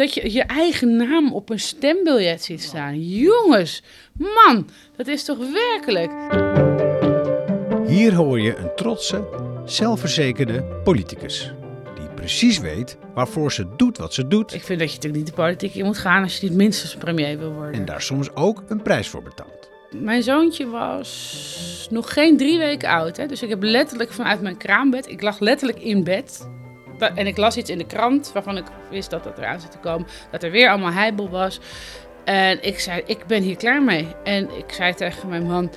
dat je je eigen naam op een stembiljet ziet staan. Jongens, man, dat is toch werkelijk. Hier hoor je een trotse, zelfverzekerde politicus. Die precies weet waarvoor ze doet wat ze doet Ik vind dat je natuurlijk niet de politiek in moet gaan als je niet minstens premier wil worden. en daar soms ook een prijs voor betaalt. Mijn zoontje was nog geen drie weken oud. Hè? Dus ik heb letterlijk vanuit mijn kraambed, ik lag letterlijk in bed. En ik las iets in de krant waarvan ik wist dat dat eraan zit te komen. Dat er weer allemaal heibel was. En ik zei, ik ben hier klaar mee. En ik zei tegen mijn man,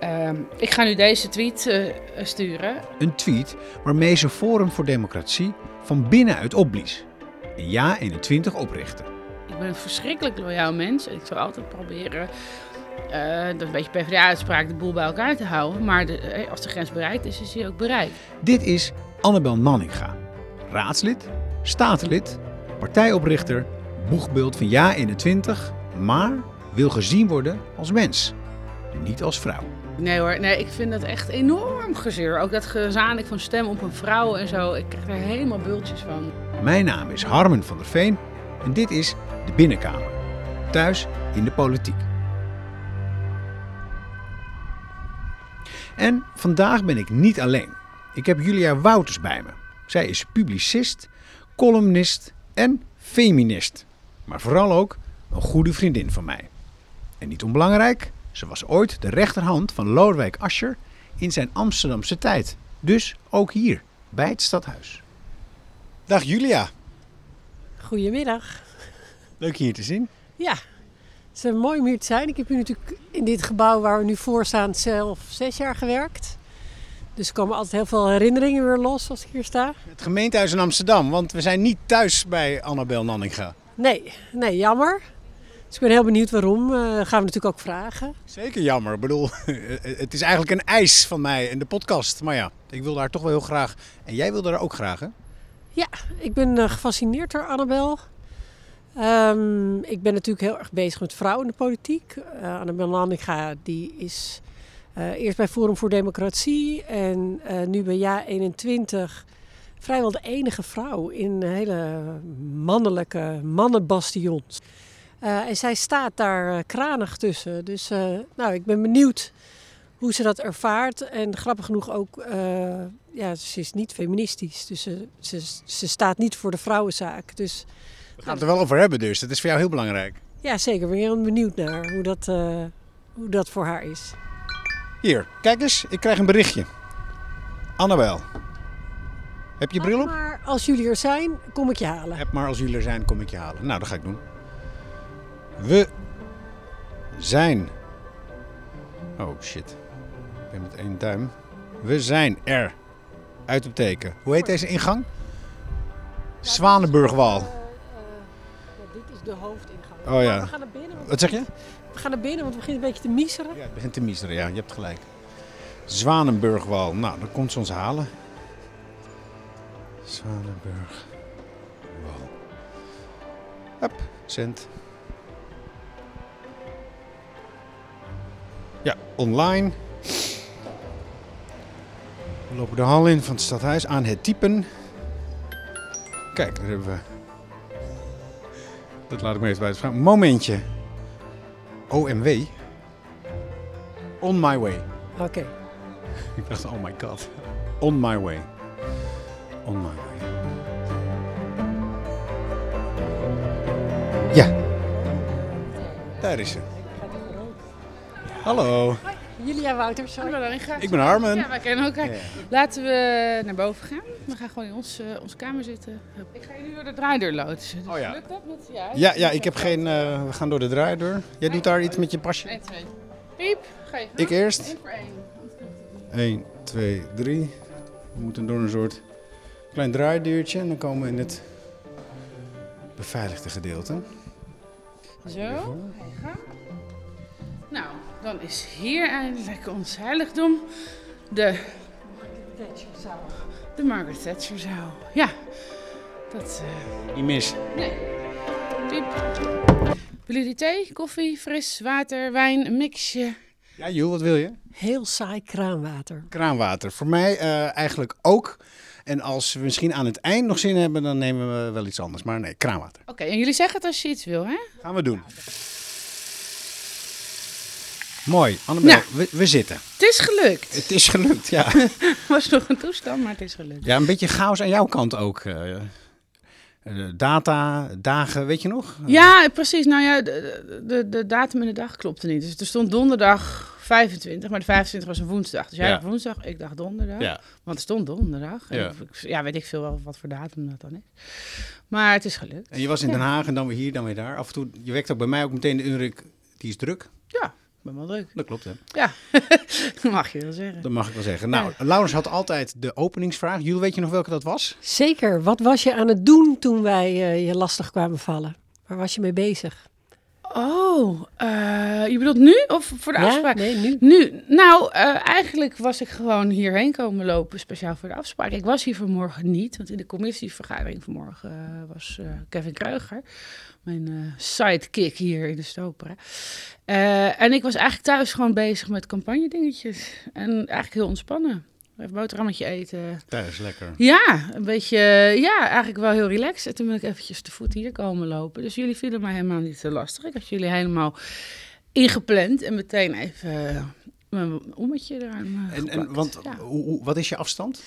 ehm, ik ga nu deze tweet eh, sturen. Een tweet waarmee ze Forum voor Democratie van binnenuit opblies. En Ja 21 oprichten. Ik ben een verschrikkelijk loyaal mens. En ik zal altijd proberen, eh, dat is een beetje PvdA-uitspraak, de boel bij elkaar te houden. Maar de, eh, als de grens bereikt is, is die ook bereikt. Dit is Annabel Nanninga. Raadslid, statenlid, partijoprichter, boegbeeld van Ja 21, maar wil gezien worden als mens, niet als vrouw. Nee hoor, nee, ik vind dat echt enorm gezeur. Ook dat gezamenlijk van stem op een vrouw en zo. Ik krijg er helemaal bultjes van. Mijn naam is Harmen van der Veen en dit is de Binnenkamer. Thuis in de politiek. En vandaag ben ik niet alleen. Ik heb Julia Wouters bij me. Zij is publicist, columnist en feminist. Maar vooral ook een goede vriendin van mij. En niet onbelangrijk, ze was ooit de rechterhand van Lodewijk Asscher in zijn Amsterdamse tijd. Dus ook hier, bij het stadhuis. Dag Julia. Goedemiddag. Leuk je hier te zien. Ja, het is mooi om hier te zijn. Ik heb hier natuurlijk in dit gebouw waar we nu voor staan zelf zes jaar gewerkt. Dus er komen altijd heel veel herinneringen weer los als ik hier sta. Het gemeentehuis in Amsterdam, want we zijn niet thuis bij Annabel Nanninga. Nee, nee, jammer. Dus ik ben heel benieuwd waarom. Eh, gaan we natuurlijk ook vragen. Zeker jammer. Ik bedoel, het is eigenlijk een eis van mij in de podcast. Maar ja, ik wil daar toch wel heel graag. En jij wilde daar ook graag, hè? Ja, ik ben eh, gefascineerd door Annabel. Ehm, ik ben natuurlijk heel erg bezig met vrouwen in de politiek. Eh, Annabel Nanninga die is eh, eerst bij Forum voor Democratie en eh, nu bij Ja21 vrijwel de enige vrouw in hele mannelijke mannenbastions. Eh, en zij staat daar kranig tussen. Dus nou, ik ben benieuwd hoe ze dat ervaart. En grappig genoeg ook, ja, ze is niet feministisch. Dus ze, ze, ze staat niet voor de vrouwenzaak. Dus We gaan het er wel over hebben dus. Dat is voor jou heel belangrijk. ja, zeker. Ik ben heel benieuwd naar hoe dat, hoe dat voor haar is. Hier, kijk eens. Ik krijg een berichtje. Annabel. Heb je bril op? Maar als jullie er zijn, kom ik je halen. Heb maar als jullie er zijn, kom ik je halen. Nou, dat ga ik doen. We zijn. Oh shit. Ik ben met één duim. We zijn er. Uit op teken. Hoe heet deze ingang? Zwanenburgwal. dit is de hoofdingang. Oh ja. We gaan naar binnen. Wat zeg je? We gaan naar binnen, want we beginnen een beetje te miezeren. Ja, het begint te miseren, ja. Je hebt gelijk. Zwanenburgwal. Nou, dan komt ze ons halen. Zwanenburgwal. Hup, cent. Ja, online. We lopen de hal in van het stadhuis aan het typen. Kijk, daar hebben we... Dat laat ik me even buiten vragen. Momentje. OMW. On my way. Oké. Ik dacht, oh my god. On my way. On my way. Ja. Daar is ze. Hallo. Julia Wouters. sorry. Hallo, Lanninga. Ik ben Harmen. Ja, wij kennen elkaar. Ja. Laten we naar boven gaan. We gaan gewoon in ons, eh, onze kamer zitten. Ik ga je nu door de draaideur loodsen. Dus Oh ja. Lukt dat met ja, Ja, ja, ik heb geen... eh, we gaan door de draaideur. Jij doet daar iets met je pasje? 1, 2. Piep. Ga je. Ik eerst. Eén voor één. 1, 2, 3. We moeten door een soort klein draaideurtje en dan komen we in het beveiligde gedeelte. Zo. Ga je gang. Nou, dan is hier eindelijk ons heiligdom. De, de Margaret Thatcher zaal. Ja, dat... eh, Niet mis. Nee. Piep. Willen jullie thee, koffie, fris, water, wijn, een mixje? Ja, Joel, wat wil je? Heel saai kraanwater. Kraanwater. Voor mij eh, eigenlijk ook. En als we misschien aan het eind nog zin hebben, dan nemen we wel iets anders. Maar nee, kraanwater. Oké, en jullie zeggen het als je iets wil, hè? Gaan we doen. Mooi, Annabel, Nou. we, we zitten. Het is gelukt. Het is gelukt, ja. Was nog een toestand, maar het is gelukt. Ja, een beetje chaos aan jouw kant ook. eh. Eh, data, dagen, weet je nog? Ja, precies. Nou ja, de, de, de datum en de dag klopte niet. Dus er stond donderdag 25, maar de 25 was een woensdag. Dus jij Ja. woensdag, ik dacht donderdag. Ja. Want er stond donderdag. Ja. ik- Ja, weet ik veel wel wat voor datum dat dan is. Maar het is gelukt. En je was in Den Haag en dan weer hier, dan weer daar. Af en toe, je wekt ook bij mij ook meteen de indruk, die is druk. Ja, ben wel druk. Dat klopt, hè? Ja, dat mag je wel zeggen. Dat mag ik wel zeggen. Nou, Laurens had altijd de openingsvraag. Jullie, weet je nog welke dat was? Zeker. Wat was je aan het doen toen wij eh, je lastig kwamen vallen? Waar was je mee bezig? Oh, eh, je bedoelt nu of voor de Ja? afspraak? Nee, nu. Nu, nou, eh, eigenlijk was ik gewoon hierheen komen lopen, speciaal voor de afspraak. Ik was hier vanmorgen niet, want in de commissievergadering vanmorgen eh, was Kevin Kreuger, mijn sidekick hier in de Stopera. En ik was eigenlijk thuis gewoon bezig met campagne-dingetjes. En eigenlijk heel ontspannen. Even boterhammetje eten. Thuis, lekker. Ja, een beetje, ja, eigenlijk wel heel relaxed. En toen ben ik eventjes te voet hier komen lopen. Dus jullie vielen mij helemaal niet te lastig. Ik had jullie helemaal ingepland en meteen even eh, mijn ommetje eraan eh, En, en want, Ja. hoe, wat is je afstand?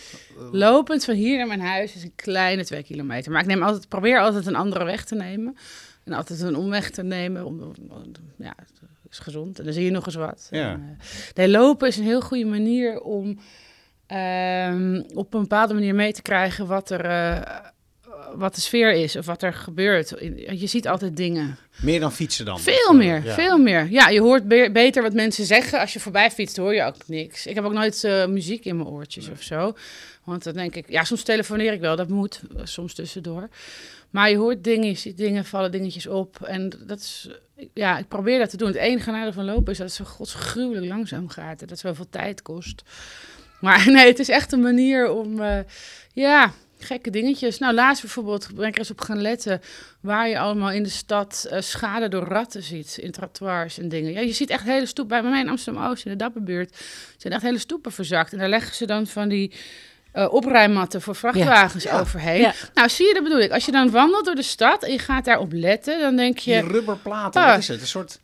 Lopend van hier naar mijn huis is een kleine twee kilometer. Maar ik neem altijd, probeer altijd een andere weg te nemen. En altijd een omweg te nemen. Om, ja, het is gezond. En dan zie je nog eens wat. Ja. En, eh, nee, lopen is een heel goede manier om ehm, op een bepaalde manier mee te krijgen wat er... eh, wat de sfeer is of wat er gebeurt. Je ziet altijd dingen. Meer dan fietsen dan? Veel meer, ja. veel meer. Ja, je hoort be- beter wat mensen zeggen. Als je voorbij fietst, hoor je ook niks. Ik heb ook nooit eh, muziek in mijn oortjes of zo. Want dan denk ik, ja, soms telefoneer ik wel, dat moet eh, soms tussendoor. Maar je hoort dingen, je ziet dingen, vallen dingetjes op. En dat is, ja, ik probeer dat te doen. Het enige nadeel van lopen is dat het zo godsgruwelijk langzaam gaat. En dat het zoveel tijd kost. Maar nee, het is echt een manier om, eh, ja, gekke dingetjes. Nou, laatst bijvoorbeeld ben ik er eens op gaan letten waar je allemaal in de stad eh, schade door ratten ziet. In trottoirs en dingen. Ja, je ziet echt hele stoep. Bij mij in Amsterdam-Oost, in de Dapperbuurt, zijn echt hele stoepen verzakt. En daar leggen ze dan van die eh opruimmatten voor vrachtwagens Ja. overheen. Ja. Nou, zie je, dat bedoel ik. Als je dan wandelt door de stad en je gaat daarop letten, dan denk je... Die rubberplaten, wat is het? Een soort,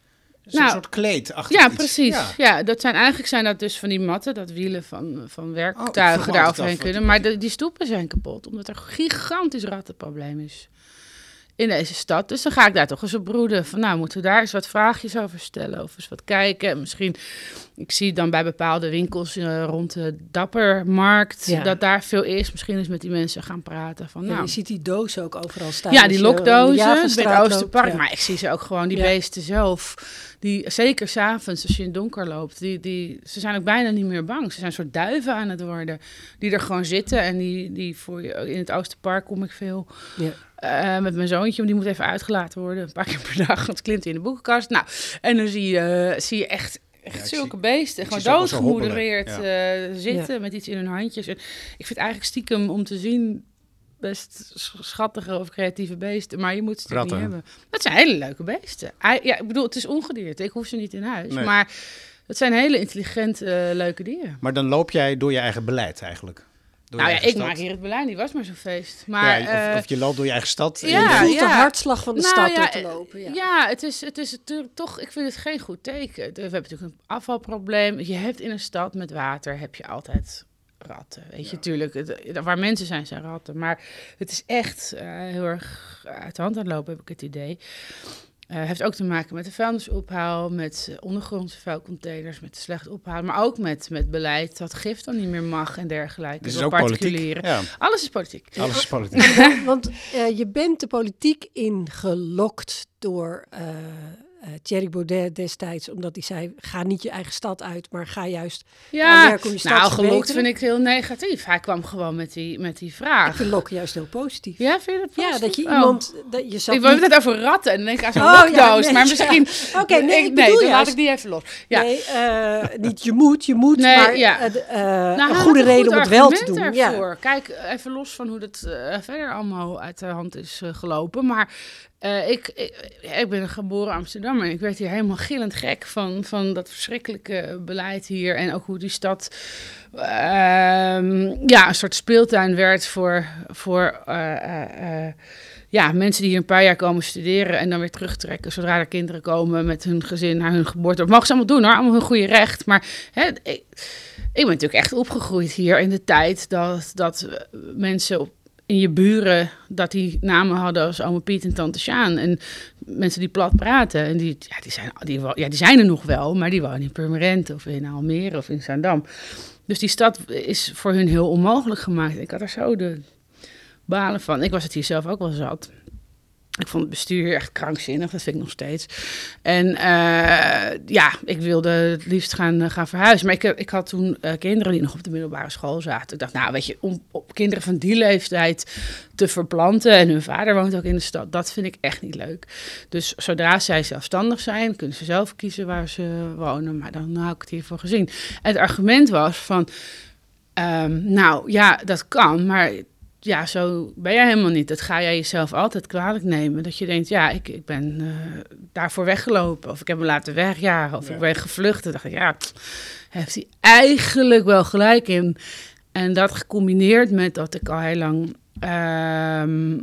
een Nou, soort kleed achter Ja, iets. precies. Ja. Ja. dat zijn eigenlijk zijn dat dus van die matten, dat wielen van, van Oh, werktuigen daar overheen kunnen. Maar de, die stoepen zijn kapot, omdat er een gigantisch rattenprobleem is in deze stad. Dus dan ga ik daar toch eens op broeden. Van nou, moeten we daar eens wat vraagjes over stellen of eens wat kijken. En misschien, ik zie dan bij bepaalde winkels eh, rond de Dappermarkt, Ja. dat daar veel is. Misschien eens met die mensen gaan praten. Van, Ja, nou, je ziet die dozen ook overal staan. ja, die lokdozen bij het loopt, Oosterpark. ja. Maar ik zie ze ook gewoon, die beesten zelf. Die, zeker s'avonds, als je in het donker loopt. Die, die, ze zijn ook bijna niet meer bang. Ze zijn een soort duiven aan het worden. Die er gewoon zitten. En die, die voor je, in het Oosterpark kom ik veel. Ja. Eh, met mijn zoontje, want die moet even uitgelaten worden. Een paar keer per dag, want het klimt in de boekenkast. Nou, en dan zie je, zie je echt, echt Ja, zulke zie- beesten. Gewoon doodgemoedereerd eh, zitten met iets in hun handjes. En ik vind eigenlijk stiekem om te zien best sch- schattige of creatieve beesten. Maar je moet ze niet hebben. Dat zijn hele leuke beesten. Ja, ik bedoel, het is ongedierte. Ik hoef ze niet in huis. Nee. Maar het zijn hele intelligente, eh, leuke dieren. Maar dan loop jij door je eigen beleid eigenlijk. Nou ja, ik stad. maak hier het beleid. Die was maar zo'n feest. Maar, ja, of, eh, of je loopt door je eigen stad. ja, je de hartslag van de Nou, stad ja, door te lopen. Ja. Ja, het is, het is natuurlijk toch, ik vind het geen goed teken. We hebben natuurlijk een afvalprobleem. Je hebt in een stad met water, heb je altijd ratten. Weet je, tuurlijk. het- waar mensen zijn, zijn ratten. Maar het is echt eh, heel erg uit de hand aan het lopen, heb ik het idee. Het heeft ook te maken met de vuilnisophaal, met eh, ondergrondse vuilcontainers, met slecht ophalen. Maar ook met, met beleid dat gif dan niet meer mag en dergelijke. Dit is ook politiek. Ja, Alles is politiek. alles is politiek. Want eh, je bent de politiek ingelokt door eh eh, Thierry Baudet destijds, omdat hij zei: ga niet je eigen stad uit, maar ga juist. Ja, werken om je stad nou, te gelokt verbeteren. vind ik heel negatief. Hij kwam gewoon met die, met die Ik vraag. vind lokken juist heel positief. Ja, vind je dat Ja, positief? dat je Oh. iemand. Dat je zat Ik wil niet- het over ratten en dan denk ik aan zo'n Oh, ja, nee, maar ja. misschien... Oké, nee, ik bedoel dan laat ik die even los. Ja. Nee, eh, niet je moet, je moet, Nee, maar ja. eh, Nou, een goede reden goed om het wel te doen. Ja. Daarvoor. Kijk, even los van hoe dat verder allemaal uit de hand is gelopen. Maar Eh, ik, ik, ben een geboren Amsterdammer en ik werd hier helemaal gillend gek van, van dat verschrikkelijke beleid hier. En ook hoe die stad ehm, ja, een soort speeltuin werd voor, voor eh, eh, ja, mensen die hier een paar jaar komen studeren en dan weer terugtrekken zodra er kinderen komen met hun gezin naar hun geboorte. Dat mogen ze allemaal doen hoor, allemaal hun goede recht. Maar hè, ik, ik ben natuurlijk echt opgegroeid hier in de tijd dat, dat mensen op, in je buren, dat die namen hadden als ome Piet en tante Sjaan. En mensen die plat praten. En die, ja, die, zijn, die, ja, die zijn er nog wel, maar die wonen in Purmerend of in Almere of in Zaandam. Dus die stad is voor hun heel onmogelijk gemaakt. Ik had er zo de balen van. Ik was het hier zelf ook wel zat. Ik vond het bestuur echt krankzinnig, dat vind ik nog steeds. En eh, ja, ik wilde het liefst gaan, eh, gaan verhuizen. Maar ik, ik had toen eh, kinderen die nog op de middelbare school zaten. Ik dacht, nou weet je, om op kinderen van die leeftijd te verplanten... en hun vader woont ook in de stad, dat vind ik echt niet leuk. Dus zodra zij zelfstandig zijn, kunnen ze zelf kiezen waar ze wonen. Maar dan hou ik het hiervoor gezien. En het argument was van... ehm, nou ja, dat kan, maar ja, zo ben jij helemaal niet. Dat ga jij jezelf altijd kwalijk nemen. Dat je denkt, ja, ik, ik ben eh, daarvoor weggelopen. Of ik heb me laten wegjagen. Of Ja. ik ben gevlucht. En dacht ik, ja, heeft hij eigenlijk wel gelijk in. En dat gecombineerd met dat ik al heel lang ehm,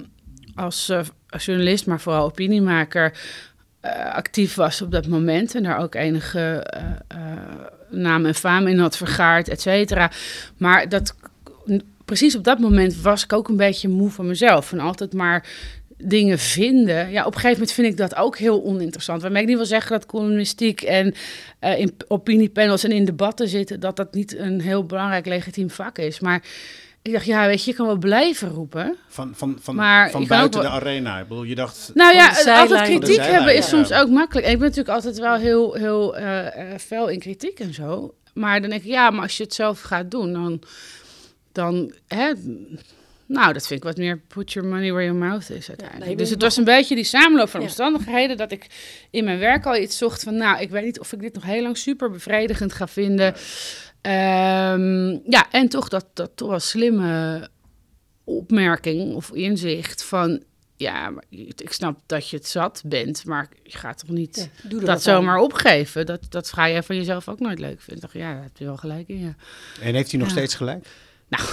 als, eh, als journalist, maar vooral opiniemaker, eh, actief was op dat moment. En daar ook enige naam en faam in had vergaard, et cetera. Maar dat precies op dat moment was ik ook een beetje moe van mezelf. Van altijd maar dingen vinden. Ja, op een gegeven moment vind ik dat ook heel oninteressant. Waarmee ik niet wil zeggen dat columnistiek en eh, in opiniepanels en in debatten zitten... dat dat niet een heel belangrijk legitiem vak is. Maar ik dacht, ja, weet je, je kan wel blijven roepen. Van, van, van, Maar van buiten de arena. Ik bedoel, je dacht... Nou ja, altijd kritiek hebben is ja. soms ook makkelijk. En ik ben natuurlijk altijd wel heel, heel eh, eh, fel in kritiek en zo. Maar dan denk ik, ja, maar als je het zelf gaat doen, dan... dan hè, nou, dat vind ik wat meer put your money where your mouth is uiteindelijk. nee, ik dus het was een beetje die samenloop van Ja. omstandigheden... dat ik in mijn werk al iets zocht van... nou, ik weet niet of ik dit nog heel lang super bevredigend ga vinden. Ehm, ja, en toch dat, dat toch wel slimme opmerking of inzicht van... ja, maar ik snap dat je het zat bent, maar je gaat toch niet Ja, doe dat aan. zomaar opgeven? Dat, dat ga jij van jezelf ook nooit leuk vinden. Ja, daar heb je wel gelijk in, ja. En heeft hij nog Ja. steeds gelijk? Nou,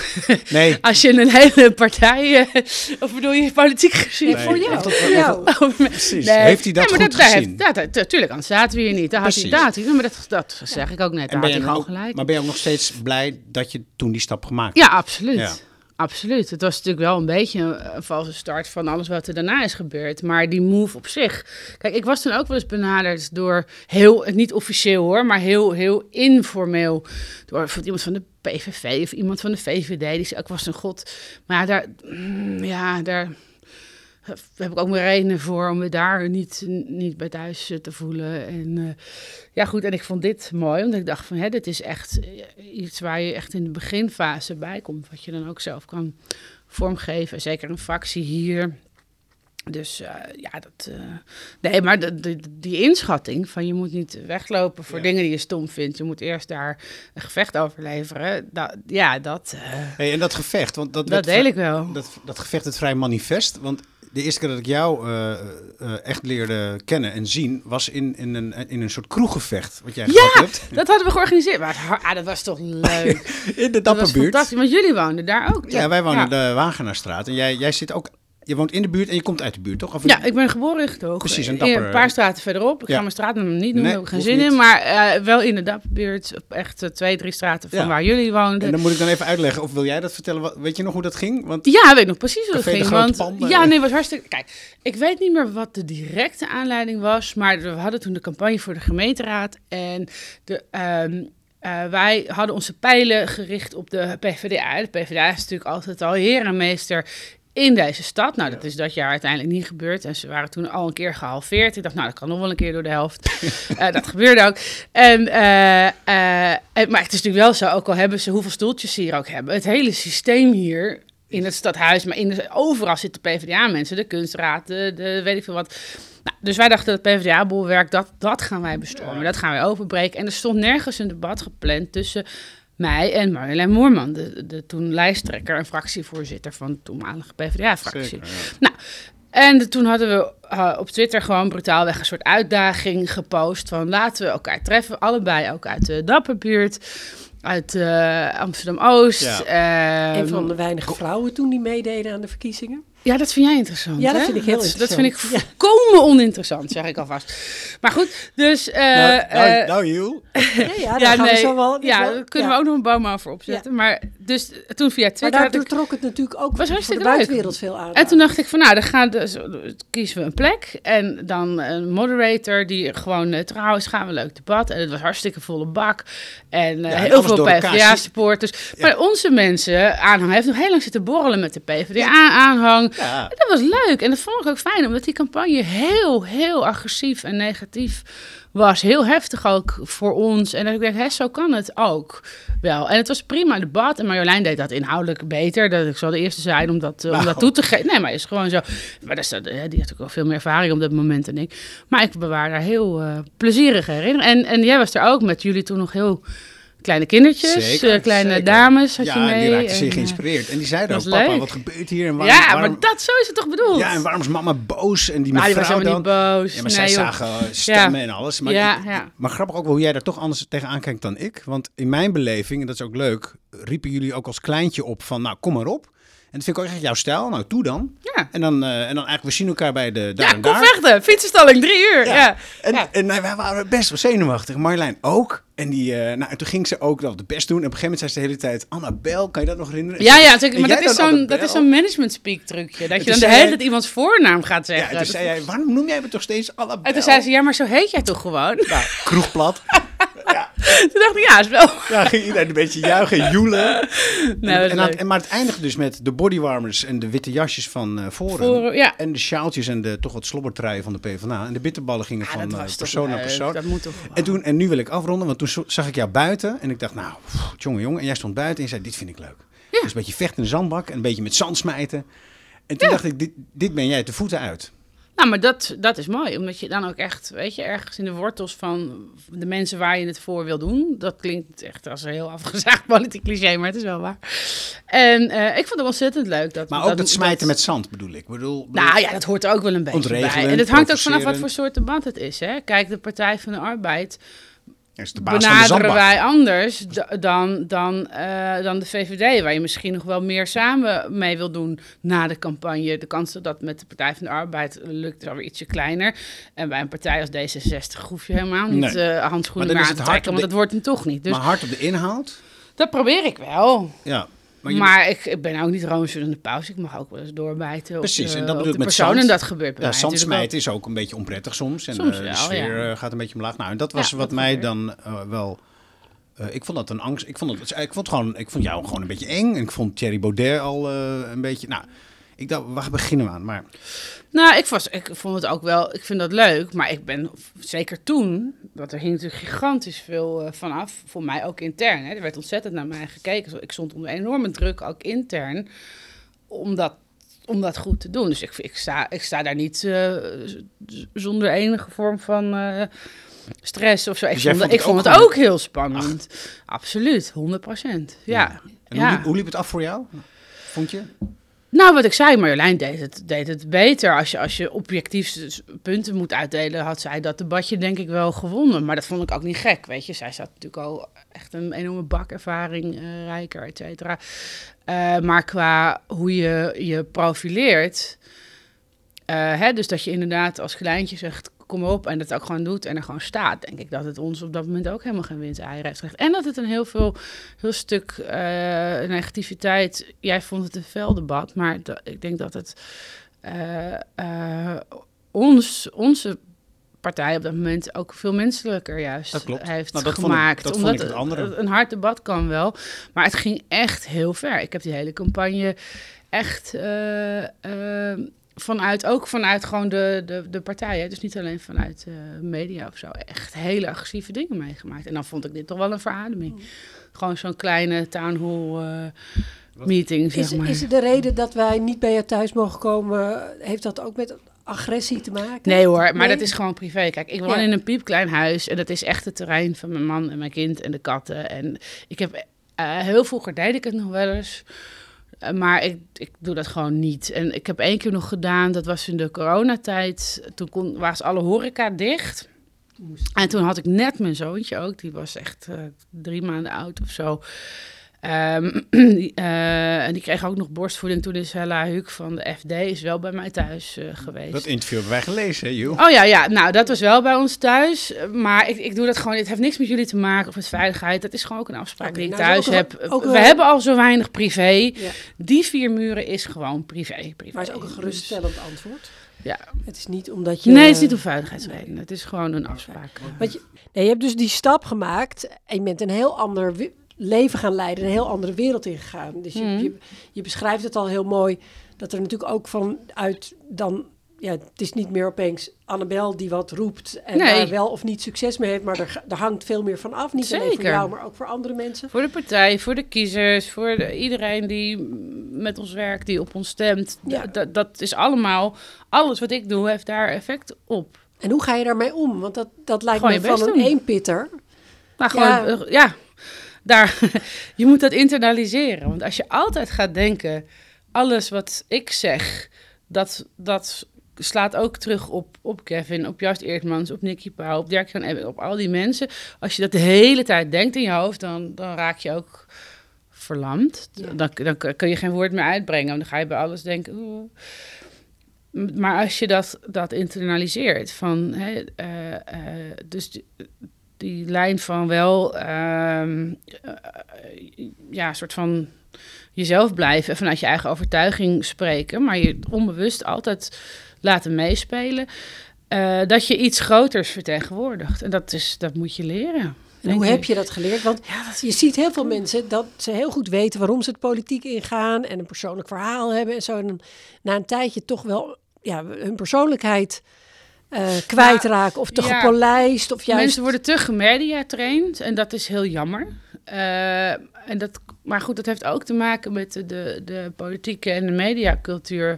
Nee. als je een hele partij... eh, of bedoel je politiek gezien? Nee, voor jou. dat- Voor jou. Oh, Precies. Heeft hij dat maar goed daar gezien? Dat, dat, natuurlijk, anders zaten we hier niet. Daar had hij, hij, maar dat, dat zeg ik ook net. Daar had hij gewoon gelijk. maar ben je ook nog steeds blij dat je toen die stap gemaakt Ja, absoluut. Ja. Absoluut. Het was natuurlijk wel een beetje een, een valse start van alles wat er daarna is gebeurd. Maar die move op zich. Kijk, ik was toen ook wel eens benaderd door heel, niet officieel hoor, maar heel, heel informeel. Door iemand van de PVV of iemand van de VVD. Die zei, ik was een god. Maar daar, mm, ja, daar heb ik ook mijn redenen voor om me daar niet, niet bij thuis eh, te voelen. En eh, ja, goed. En ik vond dit mooi, omdat ik dacht van, hè, dit is echt eh, iets waar je echt in de beginfase bij komt. Wat je dan ook zelf kan vormgeven. Zeker een fractie hier. Dus eh, ja, dat. eh, nee, maar de, de- die inschatting van je moet niet weglopen voor Ja. dingen die je stom vindt. Je moet eerst daar een gevecht over leveren. Dat, ja, dat, eh, Hey, en dat gevecht, want dat, dat deel ik wel. Dat, dat gevecht werd vrij manifest. Want de eerste keer dat ik jou echt leerde kennen en zien, was in, in, een, in een soort kroeggevecht. Wat jij Ja, gehad hebt. Dat hadden we georganiseerd. Maar het- ah, dat was toch leuk. In de dat was Dapperbuurt. fantastisch. Want jullie woonden daar ook. Ja, wij wonen ja. de Wagenaarstraat. En jij, jij zit ook. Je woont in de buurt en je komt uit de buurt, toch? Of Ja, ik ben geboren in Getogen. Precies, een dapper- een paar straten verderop. Ik Ja. ga mijn straatnaam niet noemen, Nee, daar heb ik geen zin niet. in. Maar eh, wel in de Dapperbuurt, op echt eh, twee, drie straten van Ja. waar jullie woonden. En dan moet ik dan even uitleggen, of wil jij dat vertellen? Weet je nog hoe dat ging? Want Ja, weet ik nog precies hoe de ging. Grote Want, Pan, eh. ja, nee, was hartstikke... Kijk, ik weet niet meer wat de directe aanleiding was, maar we hadden toen de campagne voor de gemeenteraad. En de, ehm, eh, wij hadden onze pijlen gericht op de PvdA. De PvdA is natuurlijk altijd al heer en meester in deze stad. Nou, dat is dat jaar uiteindelijk niet gebeurd. En ze waren toen al een keer gehalveerd. Ik dacht, nou, dat kan nog wel een keer door de helft. Eh, dat gebeurde ook. En, en- maar het is natuurlijk wel zo, ook al hebben ze hoeveel stoeltjes ze hier ook hebben. Het hele systeem hier in het stadhuis, maar in de, overal zitten PvdA-mensen. De kunstraad, de, de weet ik veel wat. Nou, dus wij dachten, het PvdA-bolwerk, dat, dat gaan wij bestormen. Dat gaan wij overbreken. En er stond nergens een debat gepland tussen mij en Marjolein Moorman, de, de toen lijsttrekker en fractievoorzitter van de toenmalige PvdA-fractie. Ja. Nou, En de- toen hadden we eh, op Twitter gewoon brutaalweg een soort uitdaging gepost van laten we elkaar treffen, allebei ook uit de Dapperbuurt, uit eh, Amsterdam-Oost. Ja. Ehm, Een van de weinige vrouwen toen die meededen aan de verkiezingen. Ja, dat vind jij interessant. Ja, dat hè? vind ik heel dat, Dat vind ik volkomen oninteressant, zeg ik alvast. Maar goed, dus. eh, nou, nou, eh, nou, Jules. Ja, ja, daar ja, gaan we zo wel... ja, wel- daar kunnen ja. we ook nog een boom over opzetten. Maar dus toen via Maar Twitter. daardoor ik- trok het natuurlijk ook Was voor de hartstikke buitenwereld veel aan. En toen dacht ik van, nou, dan gaan dus, kiezen we een plek. En dan een moderator die gewoon neutraal is. Gaan we een leuk debat. En het was hartstikke volle bak. En eh, heel veel. PvdA-supporters. Maar onze mensen, aanhang, heeft nog heel lang zitten borrelen met de PvdA-aanhang. Ja. En dat was leuk. En dat vond ik ook fijn, omdat die campagne heel, heel agressief en negatief was. Heel heftig ook voor ons. En dat ik denk, hè, zo kan het ook wel. En het was prima debat. En Marjolein deed dat inhoudelijk beter. Dat ik zal de eerste zijn om dat, eh, om dat toe te geven. Nee, maar is gewoon zo. Maar dat is, dat, eh, die heeft ook wel veel meer ervaring op dat moment dan ik. Maar ik bewaar daar heel eh, plezierige herinneringen. En, en jij was er ook met jullie toen nog heel kleine kindertjes. Zeker, eh, kleine zeker. dames had ja, je mee. en die raakte zeer en, eh, geïnspireerd. En die zeiden ook, papa, leuk. wat gebeurt hier? En waarom, ja, waarom- maar dat, zo is het toch bedoeld? Ja, en waarom is mama boos? En die die was mevrouw helemaal dan... niet boos. Ja, maar nee, zij joh. zagen stemmen en alles. Maar, Ja, ja. maar grappig ook wel hoe jij daar toch anders tegenaan kijkt dan ik. Want in mijn beleving, en dat is ook leuk, riepen jullie ook als kleintje op van, nou, kom maar op. En dat vind ik ook echt jouw stijl. Nou, toe dan. Ja. En dan, eh, en dan eigenlijk, we zien elkaar bij de daar Ja, en kom daar. vechten. Fietsenstalling, drie uur. Ja. En, Ja. en nou, wij waren best wel zenuwachtig. Marjolein ook. En, die, eh, nou, en toen ging ze ook wel de best doen. En op een gegeven moment zei ze de hele tijd... Annabel, kan je dat nog herinneren? Ja, ja, natuurlijk, maar dat is zo'n dat is zo'n management speak trucje. Dat je dan de hele tijd iemands voornaam gaat Ja, zeggen. en toen zei jij, waarom noem jij me toch steeds Annabel? en toen zei ze, ja, maar zo heet jij toch gewoon? Nou, kroegplat. toen dacht ik, ja, is wel... Ja, ging iedereen een beetje juichen en joelen. Nee, en, maar het eindigde dus met de bodywarmers en de witte jasjes van eh. Voor, ja. En de sjaaltjes en de toch wat slobbertruien van de PvdA. En de bitterballen gingen Ja, van eh, persoon naar persoon. Dat moet toch gewoon. En, toen, en nu wil ik afronden, want toen zag ik jou buiten. En ik dacht, nou, pff, jongen, jongen. En jij stond buiten en je zei, dit vind ik leuk. Dus een beetje vechten in de zandbak en een beetje met zand smijten. En toen dacht ik, dit, dit ben jij de voeten uit. Nou, maar dat, dat is mooi, omdat je dan ook echt, weet je, ergens in de wortels van de mensen waar je het voor wil doen. Dat klinkt echt als een heel afgezaagd politiek cliché, maar het is wel waar. En eh, ik vond het ontzettend leuk. Dat, Maar ook dat, smijten met zand bedoel ik. Bedoel, bedoel- Nou ja, dat hoort er ook wel een beetje bij. En het hangt ook vanaf wat voor soort debat het is. Hè? Kijk, de Partij van de Arbeid is de baas van de benaderen zandbak. wij anders dan, dan, eh, dan de VVD, waar je misschien nog wel meer samen mee wil doen na de campagne. De kans dat dat met de Partij van de Arbeid lukt is alweer ietsje kleiner. En bij een partij als D66 hoef je helemaal niet Nee. eh handschoenen Maar meer is aan het te trekken, want dat wordt hem toch niet. Dus Maar hard op de inhoud. dat probeer ik wel. Ja. Maar, je- ik, ik ben ook niet roomser dan de pauze. Ik mag ook wel eens doorbijten Precies, en dat bedoel ik met persoon. zand. En dat gebeurt bij Ja, mij zandsmijten is ook een beetje onprettig soms. En Soms eh, wel, de sfeer ja. eh, gaat een beetje omlaag. Nou, en dat was Ja, wat dat mij gebeurt. dan eh, wel... ik vond dat een angst. Ik vond, het, ik, vond gewoon, ik vond jou gewoon een beetje eng. En ik vond Thierry Baudet al een beetje... Nou, ik dacht, waar beginnen we aan? Maar Nou, ik, was, ik vond het ook wel, ik vind dat leuk, maar ik ben zeker toen, want er hing natuurlijk gigantisch veel eh, vanaf, voor mij ook intern. Hè. Er werd ontzettend naar mij gekeken. Ik stond onder enorme druk, ook intern, om dat, om dat goed te doen. Dus ik, ik, sta, ik sta daar niet eh, zonder enige vorm van eh, stress of zo. Ik, Dus vond, vond ik het vond ook het ook heel spannend. Absoluut, 100 procent. Ja. en ja. hoe, liep, hoe liep het af voor jou? Vond je? Nou, wat ik zei, Marjolein deed het, deed het beter. Als je, als je objectief punten moet uitdelen, had zij dat debatje denk ik wel gewonnen. Maar dat vond ik ook niet gek, weet je. Zij zat natuurlijk al echt een enorme bakervaring, eh, rijker, et cetera. Eh, maar qua hoe je je profileert, eh, hè, dus dat je inderdaad als kleintje zegt, kom op, en dat ook gewoon doet en er gewoon staat, denk ik dat het ons op dat moment ook helemaal geen winst eieren heeft gelegd. En dat het een heel veel, heel stuk eh, negativiteit, jij vond het een fel debat, maar ik denk dat het eh, eh, ons, onze partij op dat moment ook veel menselijker juist Dat klopt. heeft Nou, dat vond ik- gemaakt. dat vond Omdat ik het andere. een hard debat kan wel, maar het ging echt heel ver. Ik heb die hele campagne echt vanuit, ook vanuit gewoon de, de, de partijen, dus niet alleen vanuit eh, media of zo, echt hele agressieve dingen meegemaakt. En dan vond ik dit toch wel een verademing. Gewoon zo'n kleine town hall eh, meeting, zeg Is, maar. is de reden dat wij niet bij je thuis mogen komen, heeft dat ook met agressie te maken? Nee hoor, maar Nee? dat is gewoon privé. Kijk, ik woon Ja. in een piepklein huis en dat is echt het terrein van mijn man en mijn kind en de katten. En ik heb eh, heel vroeger deed ik het nog wel eens. Eh, maar ik, ik doe dat gewoon niet. En ik heb één keer nog gedaan, dat was in de coronatijd. Toen kon, was alle horeca dicht. En toen had ik net mijn zoontje ook, die was echt uh, drie maanden oud of zo. Um, uh, en die kreeg ook nog borstvoeding. Toen is Hella Huuk van de FD is wel bij mij thuis uh, geweest. Dat interview hebben wij gelezen, hè, joh. Oh ja, ja, nou dat was wel bij ons thuis. Maar ik, ik doe dat gewoon, het heeft niks met jullie te maken of met veiligheid. Dat is gewoon ook een afspraak okay, die ik nou, thuis heb. Ook, We hebben al zo weinig privé. Ja. Die vier muren is gewoon privé. privé. Maar het is ook een geruststellend antwoord. Ja. Het is niet omdat je... Nee, het is niet om veiligheidsredenen. Het is gewoon een afspraak. Want je, nee, je hebt dus die stap gemaakt en je bent een heel ander leven gaan leiden, een heel andere wereld ingegaan. Dus je, Mhm. je, je beschrijft het al heel mooi, dat er natuurlijk ook vanuit dan... Ja, het is niet meer opeens Annabel die wat roept en Nee. daar wel of niet succes mee heeft, maar er, er hangt veel meer van af. Niet alleen voor Zeker. jou, maar ook voor andere mensen. Voor de partij, voor de kiezers, voor de- iedereen die met ons werkt, die op ons stemt. Ja. Dat- is allemaal, alles wat ik doe, heeft daar effect op. En hoe ga je daarmee om? Want dat, dat lijkt Gewoon me van een doen. eenpitter. Maar gewoon, Ja. ja, ja daar, je moet dat internaliseren. Want als je altijd gaat denken, alles wat ik zeg, dat, dat slaat ook terug op, op Kevin, op Joost Eertmans, op Nicky Pauw, op Dirk van Ebbe, op al die mensen. Als je dat de hele tijd denkt in je hoofd, dan, dan raak je ook verlamd. Ja. Dan, dan kun je geen woord meer uitbrengen. Dan ga je bij alles denken. oeh. Maar als je dat, dat internaliseert, van, hè, eh, eh, dus die, lijn van wel, eh, ja, een soort van jezelf blijven, en vanuit je eigen overtuiging spreken, maar je onbewust altijd laten meespelen, eh, dat je iets groters vertegenwoordigt. En dat, is, dat moet je leren. En hoe heb je dat geleerd? Want je ziet heel veel mensen dat ze heel goed weten waarom ze het politiek ingaan en een persoonlijk verhaal hebben en zo. En dan na een tijdje toch wel ja, hun persoonlijkheid eh, kwijtraken of te ja. gepolijst of juist... Mensen worden te gemediatraind en dat is heel jammer. Eh, en dat, maar goed, dat heeft ook te maken met de, de, de politieke en de mediacultuur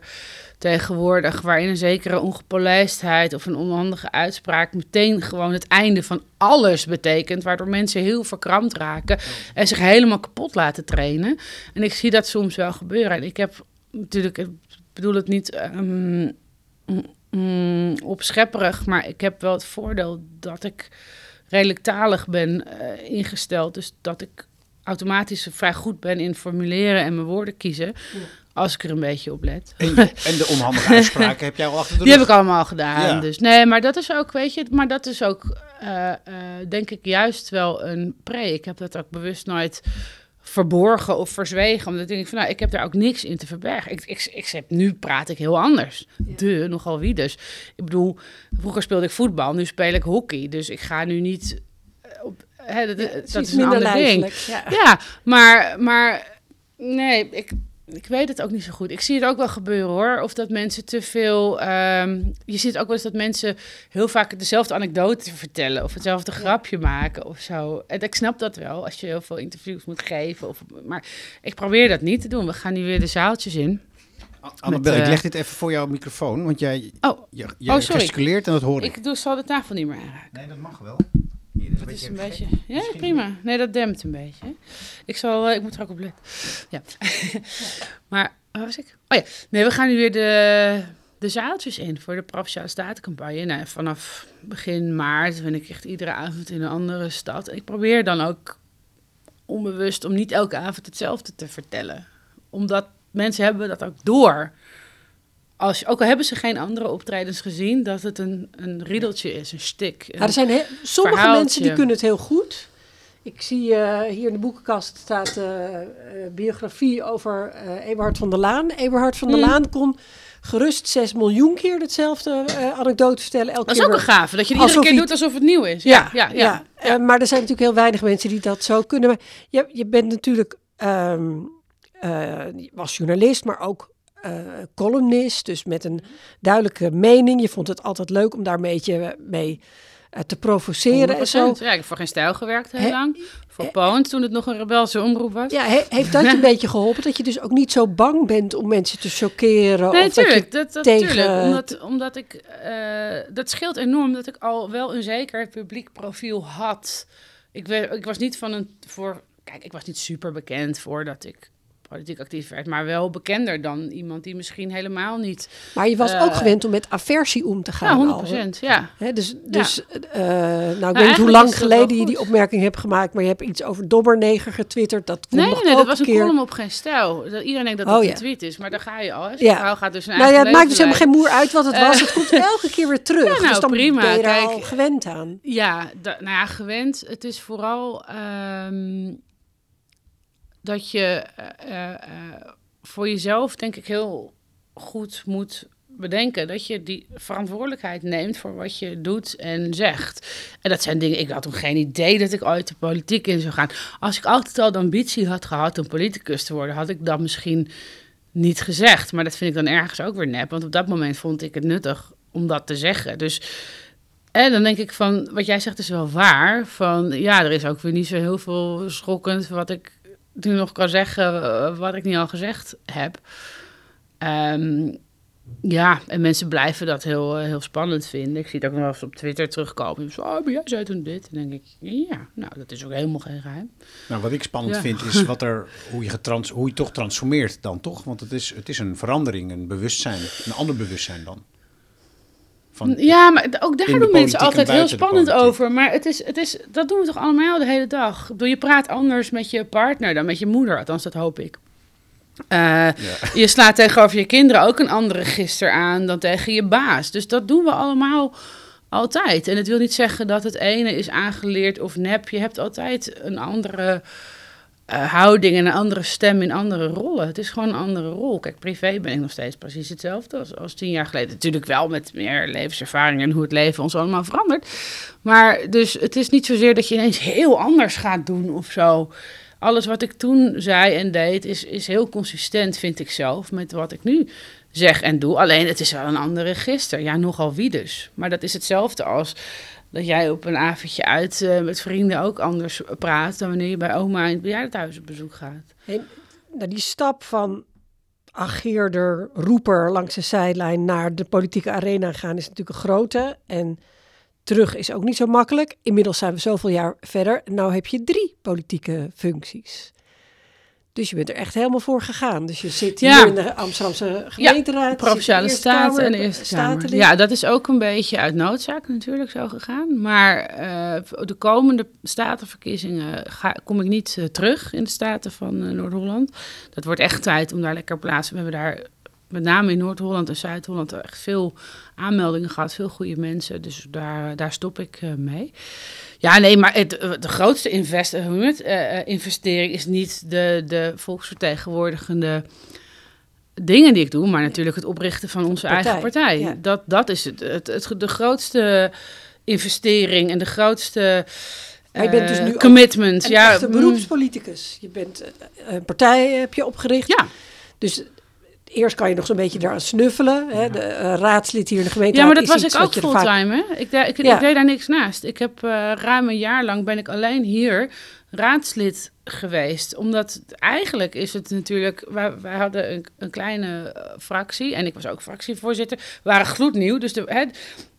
tegenwoordig, waarin een zekere ongepolijstheid of een onhandige uitspraak meteen gewoon het einde van alles betekent, waardoor mensen heel verkrampt raken en zich helemaal kapot laten trainen. En ik zie dat soms wel gebeuren. En ik heb natuurlijk, ik bedoel het niet ehm, mm, mm, opschepperig, maar ik heb wel het voordeel dat ik redelijk talig ben eh, ingesteld. Dus dat ik automatisch vrij goed ben in formuleren en mijn woorden kiezen. Als ik er een beetje op let. En, en de onhandige uitspraken heb jij al achter de Die rug. heb ik allemaal gedaan. Ja. Dus nee, maar dat is ook, weet je, maar dat is ook, eh, eh, denk ik, juist wel een pre. Ik heb dat ook bewust nooit verborgen of verzwegen. Omdat ik denk van, nou, ik heb daar ook niks in te verbergen. Ik, ik, nu praat ik heel anders. De, nogal wie dus. Ik bedoel, vroeger speelde ik voetbal, nu speel ik hockey. Dus ik ga nu niet eh, op... Hè, dat, Ja, dat het is een ander ding. Ja. Ja, maar, maar nee, ik, ik weet het ook niet zo goed. Ik zie het ook wel gebeuren hoor. Of dat mensen te veel. ehm, je ziet ook wel eens dat mensen heel vaak dezelfde anekdote vertellen. Of hetzelfde grapje maken of zo. En ik snap dat wel als je heel veel interviews moet geven. Of, maar ik probeer dat niet te doen. We gaan nu weer de zaaltjes in. Annabel, Met, ik eh, leg dit even voor jouw microfoon, want jij Oh, je, je Oh, sorry. gesticuleert en dat hoor ik. ik doe, zal de tafel niet meer aanraken. Nee, dat mag wel. Dat is een beetje. Ja, prima. Nee, dat dempt een beetje. Ik zal. eh, ik moet er ook op letten. Ja. maar waar was ik? Oh ja. Nee, we gaan nu weer de, de zaaltjes in voor de Provinciale Statencampagne. Nou, vanaf begin maart ben ik echt iedere avond in een andere stad. Ik probeer dan ook onbewust om niet elke avond hetzelfde te vertellen. Omdat mensen hebben dat ook door. Als, ook al hebben ze geen andere optredens gezien, dat het een, een riedeltje is, een stik. Ja, er zijn he- sommige verhaaltje. mensen die kunnen het heel goed. Ik zie eh, hier in de boekenkast staat eh, eh, biografie over Eberhard van der Laan. Eberhard van der Mm. Laan kon gerust 6 miljoen keer hetzelfde anekdote vertellen. Elke Dat is keer ook een gave, dat je het iedere keer doet alsof het nieuw is. Ja, ja, ja. Maar er zijn natuurlijk heel weinig mensen die dat zo kunnen. Maar je, je bent natuurlijk, je was journalist, maar ook eh, columnist. Dus met een duidelijke mening. Je vond het altijd leuk om daar een beetje mee eh, te provoceren en zo. 100%. Ja, ik heb voor geen stijl gewerkt heel lang. Voor Poont, toen het nog een rebelse omroep was. Ja, he- heeft dat je een beetje geholpen? Dat je dus ook niet zo bang bent om mensen te chockeren? Nee, of dat. Dat, dat, tegen- tuurlijk. Omdat, omdat ik... eh, dat scheelt enorm dat ik al wel een zeker publiek profiel had. Ik, ik was niet van een... Voor, kijk, ik was niet super bekend voordat ik politiek actief werd, maar wel bekender dan iemand die misschien helemaal niet. Maar je was Eh, ook gewend om met aversie om te gaan. Ja, al. 100 procent. Ja. Dus dus eh, nou, ik weet niet hoe lang geleden je die opmerking hebt gemaakt, maar je hebt iets over dobberneger getwitterd. Dat Nee, nee, nee, dat was een keer. column op geen stijl. Dat, iedereen denkt dat Oh, dat ja. een tweet is, maar daar ga je al. Hè. Ja. gaat dus een Nou ja, het maakt dus helemaal geen moer uit wat het was. Eh. Het komt elke keer weer terug. Ja, nou, dus dan prima. ben je er Kijk, al gewend aan. Ja, nou ja, gewend. Het is vooral ehm, dat je eh, eh, eh, voor jezelf, denk ik, heel goed moet bedenken dat je die verantwoordelijkheid neemt voor wat je doet en zegt. En dat zijn dingen, ik had toen geen idee dat ik ooit de politiek in zou gaan. Als ik altijd al de ambitie had gehad om politicus te worden, had ik dat misschien niet gezegd. Maar dat vind ik dan ergens ook weer nep, want op dat moment vond ik het nuttig om dat te zeggen. Dus en dan denk ik van, wat jij zegt is wel waar. Van ja, er is ook weer niet zo heel veel schokkend wat ik nu nog kan zeggen, eh, wat ik niet al gezegd heb. Ehm, ja, en mensen blijven dat heel, eh, heel spannend vinden. Ik zie het ook nog wel eens op Twitter terugkomen. Zo, oh, maar jij zei toen dit. En dan denk ik, ja, nou, dat is ook helemaal geen geheim. Nou, wat ik spannend Ja. vind is wat er, hoe, je getrans, hoe je toch transformeert dan toch? Want het is, het is een verandering, een bewustzijn, een ander bewustzijn dan. Van, Ja, maar ook daar doen mensen altijd heel spannend over. Maar het is, het is, dat doen we toch allemaal de hele dag? Ik bedoel, je praat anders met je partner dan met je moeder. Althans, dat hoop ik. Eh, Ja. Je slaat tegenover je kinderen ook een andere gister aan dan tegen je baas. Dus dat doen we allemaal altijd. En het wil niet zeggen dat het ene is aangeleerd of nep. Je hebt altijd een andere eh, houding en een andere stem in andere rollen. Het is gewoon een andere rol. Kijk, privé ben ik nog steeds precies hetzelfde als, als tien jaar geleden. Natuurlijk wel met meer levenservaring en hoe het leven ons allemaal verandert. Maar dus het is niet zozeer dat je ineens heel anders gaat doen of zo. Alles wat ik toen zei en deed is, is heel consistent, vind ik zelf, met wat ik nu zeg en doe. Alleen het is wel een andere register. Ja, nogal wie dus. Maar dat is hetzelfde als dat jij op een avondje uit eh, met vrienden ook anders praat dan wanneer je bij oma in het bejaardenhuis op bezoek gaat. Nou, die stap van ageerder, roeper langs de zijlijn naar de politieke arena gaan is natuurlijk een grote. En terug is ook niet zo makkelijk. Inmiddels zijn we zoveel jaar verder. Nou heb je drie politieke functies. Dus je bent er echt helemaal voor gegaan. Dus je zit hier Ja. in de Amsterdamse gemeenteraad. in Provinciale Staten Kamer, en de Eerste Kamer. Statenlid. Ja, dat is ook een beetje uit noodzaak natuurlijk zo gegaan. Maar eh, de komende statenverkiezingen ga, kom ik niet eh, terug in de staten van eh, Noord-Holland. Dat wordt echt tijd om daar lekker plaatsen. We hebben daar met name in Noord-Holland en Zuid-Holland echt veel aanmeldingen gehad. Veel goede mensen. Dus daar, daar stop ik mee. Ja, nee, maar het, eh, de grootste invest, eh, investering is niet de, de volksvertegenwoordigende dingen die ik doe, maar natuurlijk het oprichten van onze Partij, eigen partij. ja. Dat, dat is het, het, het, de grootste investering en de grootste Maar je bent dus nu commitment. Een ja, mm, beroepspoliticus. Je bent een partij heb je opgericht. Ja, Dus eerst kan je nog zo'n beetje eraan snuffelen. Hè? De eh, raadslid hier in de gemeente. ja, maar dat was ik ook vaak- fulltime. Hè? Ik, de- ik, Ja. ik deed daar niks naast. Ik heb eh, ruim een jaar lang ben ik alleen hier raadslid geweest. Omdat eigenlijk is het natuurlijk... Wij, hadden een, een kleine eh, fractie en ik was ook fractievoorzitter. We waren gloednieuw. Dus hè,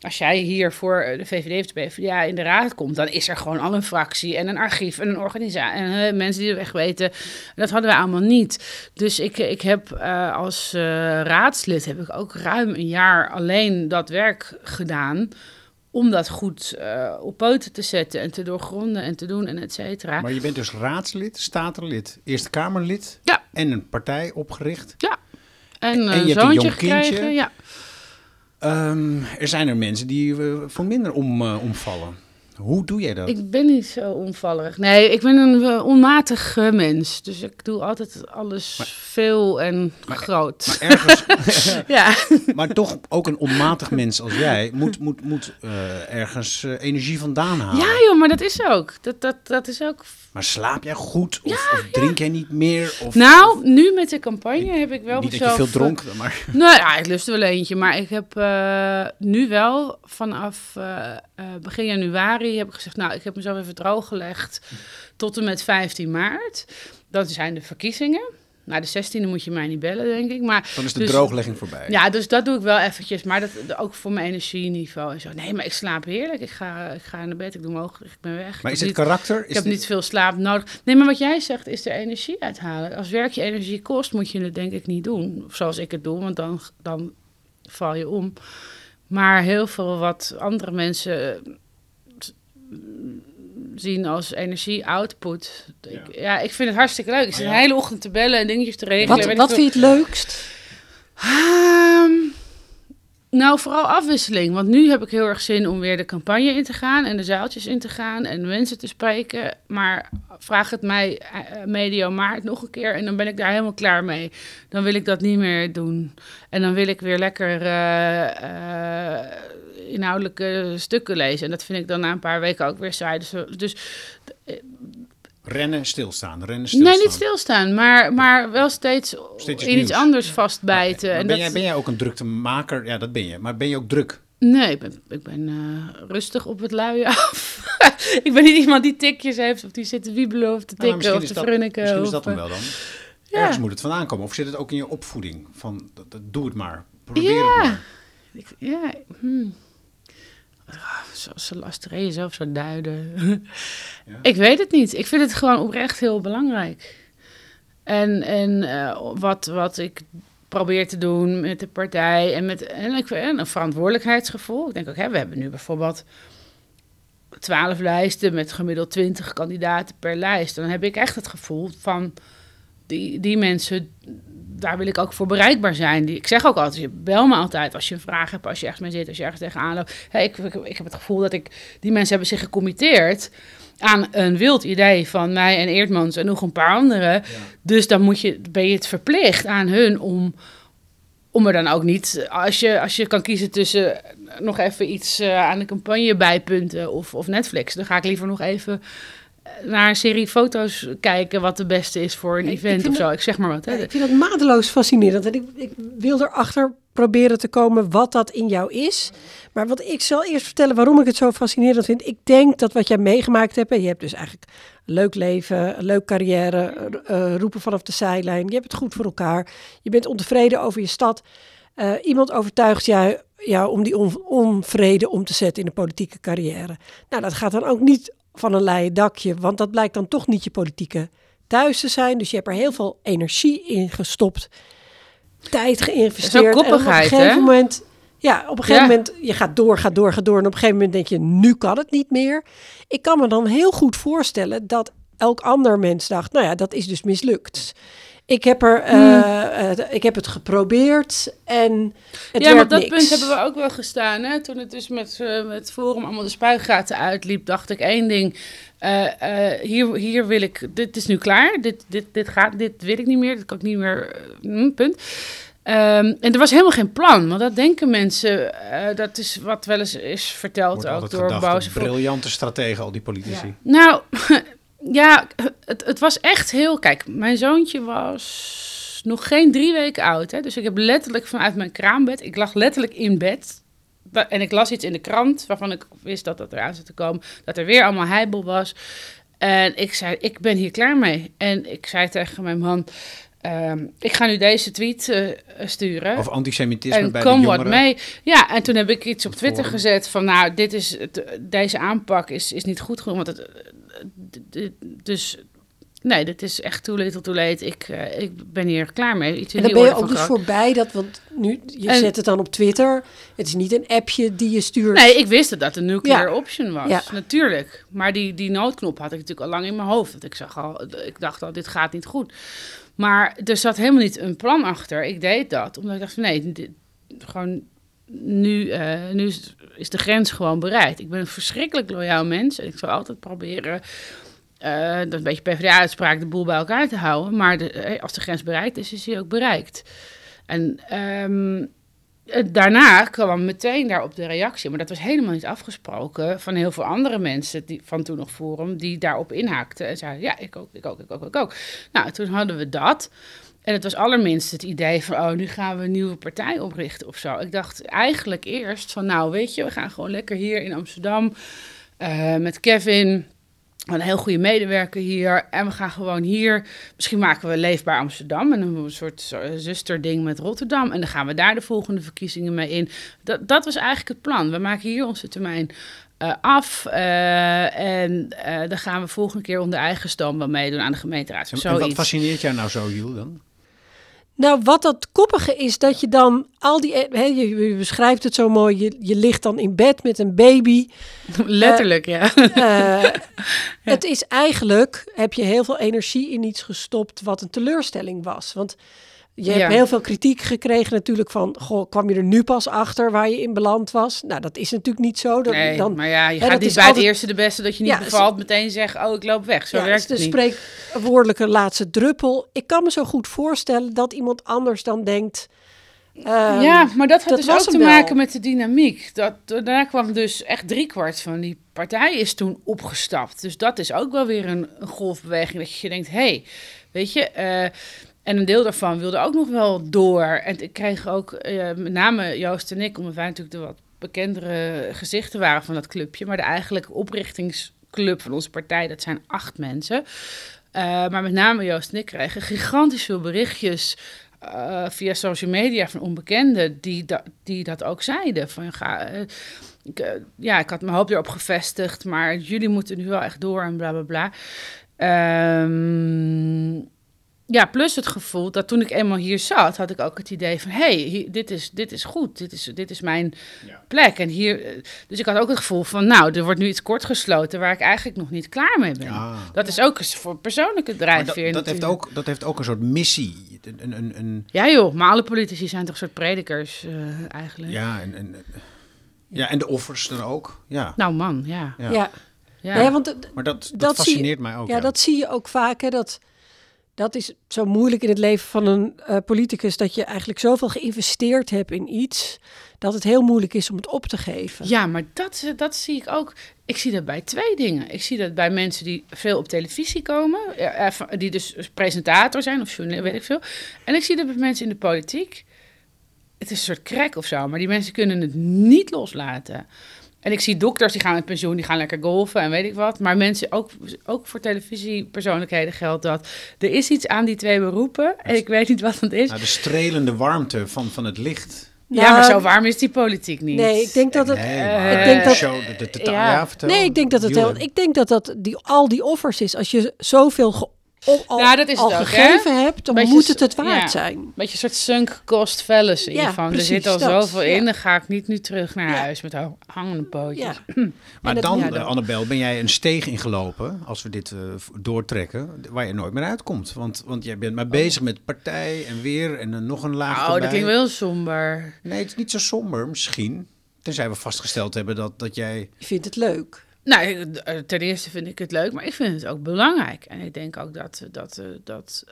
als jij hier voor eh, de VVD of de PvdA in de raad komt... dan is er gewoon al een fractie en een archief en een organisatie. En mensen die de weg weten. Dat hadden wij allemaal niet. Dus ik, ik heb eh, als raadslid heb ik ook ruim een jaar alleen dat werk gedaan om dat goed eh, op poten te zetten en te doorgronden en te doen en et cetera. Maar je bent dus raadslid, statenlid, Eerste Kamerlid Ja. en een partij opgericht. En en een je hebt een zoontje jong kindje. Ja. Ehm, er zijn er mensen die eh, voor minder om, eh, omvallen. Hoe doe jij dat? Ik ben niet zo onvallig. Nee, ik ben een eh, onmatig eh, mens. Dus ik doe altijd alles veel en groot. Maar ergens, ja. maar toch ook een onmatig mens als jij moet, moet, moet eh, ergens energie vandaan halen. ja, joh, maar dat is ook. Dat, dat, dat is ook Maar slaap jij goed? Of, of drink jij niet meer? Of, Nou, nu met de campagne heb ik wel niet dat je mezelf, veel dronk, maar Nou ja, ik lust er wel eentje. Maar ik heb nu wel vanaf begin januari heb ik gezegd... nou, ik heb mezelf even drooggelegd tot en met 15 maart. Dat zijn de verkiezingen. Nou, de 16e moet je mij niet bellen, denk ik. Maar, Dan is de dus- drooglegging voorbij. Ja, dus dat doe ik wel eventjes. Maar dat, ook voor mijn energieniveau en zo. Nee, maar ik slaap heerlijk. Ik ga, ik ga naar bed, ik doe ogen, ik ben weg. Maar is het niet- karakter? ik heb niet veel slaap nodig. Nee, maar wat jij zegt is er energie uithalen. Als werk je energie kost, moet je het denk ik niet doen. Zoals ik het doe, want dan, dan val je om. Maar heel veel wat andere mensen zien als energie-output. Ik, ja, ik vind het hartstikke leuk. Ik zit de ja. hele ochtend te bellen en dingetjes te regelen. Wat, wat vind je het leukst? Ehm, nou, vooral afwisseling. Want nu heb ik heel erg zin om weer de campagne in te gaan en de zaaltjes in te gaan en mensen te spreken. Maar vraag het mij eh, medio maart nog een keer en dan ben ik daar helemaal klaar mee. Dan wil ik dat niet meer doen. En dan wil ik weer lekker eh, eh, inhoudelijke stukken lezen. En dat vind ik dan na een paar weken ook weer saai. Dus, dus Rennen, stilstaan. Rennen, stilstaan. nee, niet stilstaan, maar, maar wel steeds, Steeds in iets anders vastbijten. En ben, dat, jij, ben jij ook een druktemaker? Ja, dat ben je. Maar ben je ook druk? Nee, ik ben, ik ben eh, rustig op het luien af. ik ben niet iemand die tikjes heeft of die zit te wiebelen of te Nou, tikken misschien of is te dat, frunniken. misschien is dat hem eh, wel dan. ja. Ergens moet het vandaan komen. Of zit het ook in je opvoeding? Van, dat, dat- doe het maar. Probeer Ja. het maar. ik- ja, hmm. Ah, Zo, zo lastig, hè, jezelf zo duiden. Ja. Ik weet het niet. Ik vind het gewoon oprecht heel belangrijk. En, en eh, wat, wat ik probeer te doen met de partij en met en ik, en een verantwoordelijkheidsgevoel. Ik denk ook, hè, we hebben nu bijvoorbeeld twaalf lijsten met gemiddeld twintig kandidaten per lijst. Dan heb ik echt het gevoel van die, die mensen, daar wil ik ook voor bereikbaar zijn. Ik zeg ook altijd, bel me altijd als je een vraag hebt, als je ergens mee zit, als je ergens tegenaan loopt. Hè, ik, ik, ik heb het gevoel dat ik, die mensen hebben zich gecommitteerd aan een wild idee van mij en Eerdmans en nog een paar anderen. Dus dan moet je, ben je het verplicht aan hun om, om er dan ook niet, als je, als je kan kiezen tussen nog even iets eh, aan de campagne bijpunten of, of Netflix, dan ga ik liever nog even naar een serie foto's kijken wat de beste is voor een event of zo. dat- Ik zeg maar wat. Hè. Ik vind dat mateloos fascinerend. En ik, ik wil erachter proberen te komen wat dat in jou is. Maar wat ik zal eerst vertellen waarom ik het zo fascinerend vind. Ik denk dat wat jij meegemaakt hebt. En je hebt dus eigenlijk een leuk leven, een leuk carrière. eh, roepen vanaf de zijlijn. Je hebt het goed voor elkaar. Je bent ontevreden over je stad. Eh, iemand overtuigt jou, jou om die on- onvrede om te zetten in een politieke carrière. Nou, dat gaat dan ook niet van een leien dakje. Want dat blijkt dan toch niet je politieke thuis te zijn. Dus je hebt er heel veel energie in gestopt. Tijd geïnvesteerd. En op een gegeven hè? moment... Ja, op een gegeven Ja. moment, je gaat door, gaat door, gaat door. En op een gegeven moment denk je, nu kan het niet meer. Ik kan me dan heel goed voorstellen dat elk ander mens dacht, nou ja, dat is dus mislukt. Ik heb, er, eh, eh, ik heb het geprobeerd en het ja, maar dat niks. punt hebben we ook wel gestaan. Hè? Toen het dus met, eh, met het Forum allemaal de spuigaten uitliep, dacht ik één ding. eh, eh, hier, hier wil ik, dit is nu klaar. Dit, dit, dit, gaat, dit wil ik niet meer. Dit kan ik niet meer. hm, punt. Ehm, en er was helemaal geen plan, want dat denken mensen. eh, dat is wat wel eens is verteld Wordt ook door boze briljante strategen, al die politici. nou, ja, het, het was echt heel... Kijk, mijn zoontje was nog geen drie weken oud. Hè? Dus ik heb letterlijk vanuit mijn kraambed... Ik lag letterlijk in bed. En ik las iets in de krant waarvan ik wist dat dat eraan zat te komen. Dat er weer allemaal heibel was. En ik zei, ik ben hier klaar mee. En ik zei tegen mijn man... ehm, ik ga nu deze tweet eh, sturen. Of antisemitisme En bij de kom jongeren. wat mee. Ja, en toen heb ik iets op Twitter forum. gezet van, nou, dit is het, deze aanpak is, is niet goed genoeg. Want het, eh, d- dus, nee, dit is echt too little too late. Ik, eh, ik ben hier klaar mee. Iets in En dan die ben je ook dus voorbij dat, want nu, je En- zet het dan op Twitter. Het is niet een appje die je stuurt. Nee, ik wist dat dat een nuclear Ja. option was. Ja. Natuurlijk. Maar die, die noodknop had ik natuurlijk al lang in mijn hoofd. Dat ik, zag al, ik dacht al, dit gaat niet goed. Maar er zat helemaal niet een plan achter. Ik deed dat omdat ik dacht van nee, gewoon nu, eh, nu is, is de grens gewoon bereikt. Ik ben een verschrikkelijk loyaal mens. En ik zal altijd proberen, eh, dat een beetje PvdA-uitspraak, de boel bij elkaar te houden. Maar de, eh, als de grens bereikt is, is die ook bereikt. En ehm, eh, daarna kwam meteen daarop de reactie. Maar dat was helemaal niet afgesproken van heel veel andere mensen die, van toen nog Forum... die daarop inhaakten en zeiden, ja, ik ook, ik ook, ik ook, ik ook. Nou, toen hadden we dat... En het was allerminst het idee van, oh, nu gaan we een nieuwe partij oprichten of zo. Ik dacht eigenlijk eerst van, nou, weet je, we gaan gewoon lekker hier in Amsterdam eh, met Kevin een heel goede medewerker hier. En we gaan gewoon hier. Misschien maken we Leefbaar Amsterdam. En een soort zusterding met Rotterdam. En dan gaan we daar de volgende verkiezingen mee in. Dat, dat was eigenlijk het plan. We maken hier onze termijn uh, af. Uh, en uh, dan gaan we volgende keer onder eigen wel meedoen aan de gemeenteraad. En, en wat fascineert jou nou zo, Jules, dan? Nou, wat dat koppige is, dat je dan al die... He, je, beschrijft het zo mooi, je, je ligt dan in bed met een baby. Letterlijk, ja. Het is eigenlijk, heb je heel veel energie in iets gestopt wat een teleurstelling was. Want je hebt heel veel kritiek gekregen natuurlijk van, goh, kwam je er nu pas achter waar je in beland was? Nou, dat is natuurlijk niet zo. Dat, nee, dan, maar ja, je gaat niet bij altijd... het eerste de beste dat je niet bevalt meteen zeggen, oh, ik loop weg. Zo ja, werkt het niet. de spreekwoordelijke laatste druppel. Ik kan me zo goed voorstellen dat iemand anders dan denkt... Um, ja, maar dat had dat dus ook te maken met de dynamiek. Dat, daarna kwam dus echt driekwart van die partij is toen opgestapt. Dus dat is ook wel weer een, een golfbeweging dat je denkt, hé, hey, weet je... Uh, en een deel daarvan wilde ook nog wel door. En ik kreeg ook, uh, met name Joost en ik, omdat wij natuurlijk de wat bekendere gezichten waren van dat clubje. Maar de eigenlijke oprichtingsclub van onze partij, dat zijn acht mensen. Uh, maar met name Joost en ik kregen gigantisch veel berichtjes uh, via social media van onbekenden die, die dat ook zeiden. Van, ga, ik, ja, ik had mijn hoop erop gevestigd, maar jullie moeten nu wel echt door en bla bla bla. Um, ja, plus het gevoel dat toen ik eenmaal hier zat, had ik ook het idee van: hé, hey, dit, is, dit is goed, dit is, dit is mijn plek. En hier, eh, dus ik had ook het gevoel van: nou, er wordt nu iets kort gesloten waar ik eigenlijk nog niet klaar mee ben. Dat is ook voor persoonlijke drijfveer. Dat, dat, heeft ook, dat heeft ook een soort missie. Een, een, een... Ja, joh, maar alle politici zijn toch een soort predikers uh, eigenlijk. Ja, en, en, ja, en de offers dan ook. Ja. Nou, man, ja. Ja, ja. ja. want maar dat, dat, fascineert mij ook. Ja, dat zie je ook vaak, hè, dat dat is zo moeilijk in het leven van een uh, politicus dat je eigenlijk zoveel geïnvesteerd hebt in iets dat het heel moeilijk is om het op te geven. Ja, maar dat, eh, dat zie ik ook. Ik zie dat bij twee dingen. Ik zie dat bij mensen die veel op televisie komen, die dus presentator zijn of journalist, weet ik veel. En ik zie dat bij mensen in de politiek. Het is een soort krek of zo, maar die mensen kunnen het niet loslaten. En ik zie dokters die gaan met pensioen, die gaan lekker golfen en weet ik wat. Maar mensen, ook, ook voor televisiepersoonlijkheden geldt dat. Er is iets aan die twee beroepen en ik weet niet wat het is. Nou, de strelende warmte van, van het licht. Ja, maar zo warm is die politiek niet. Nee, ik denk dat het. Nee, ik denk dat. Show, de, de, ja. nee, ik denk dat het. Heel, ik denk dat dat die, al die offers is. Als je zoveel al, ja, dat is al het ook, gegeven hè? hebt, dan beetje, moet het het waard ja, zijn. Beetje een soort sunk cost fallacy. Ja, van, precies, er zit al dat, zoveel in, dan ga ik niet nu terug naar huis met hangende pootjes. maar dat, dan, uh, Annabel, ben jij een steeg ingelopen, als we dit uh, doortrekken, waar je nooit meer uitkomt. Want, want jij bent maar oh. bezig met partij en weer en uh, nog een laag Oh, erbij. dat klinkt wel somber. Nee, het is niet zo somber misschien. Tenzij we vastgesteld hebben dat, dat jij... Je vindt het leuk. Nou, eh, ten eerste vind ik het leuk, maar ik vind het ook belangrijk. En ik denk ook dat, dat, eh, dat,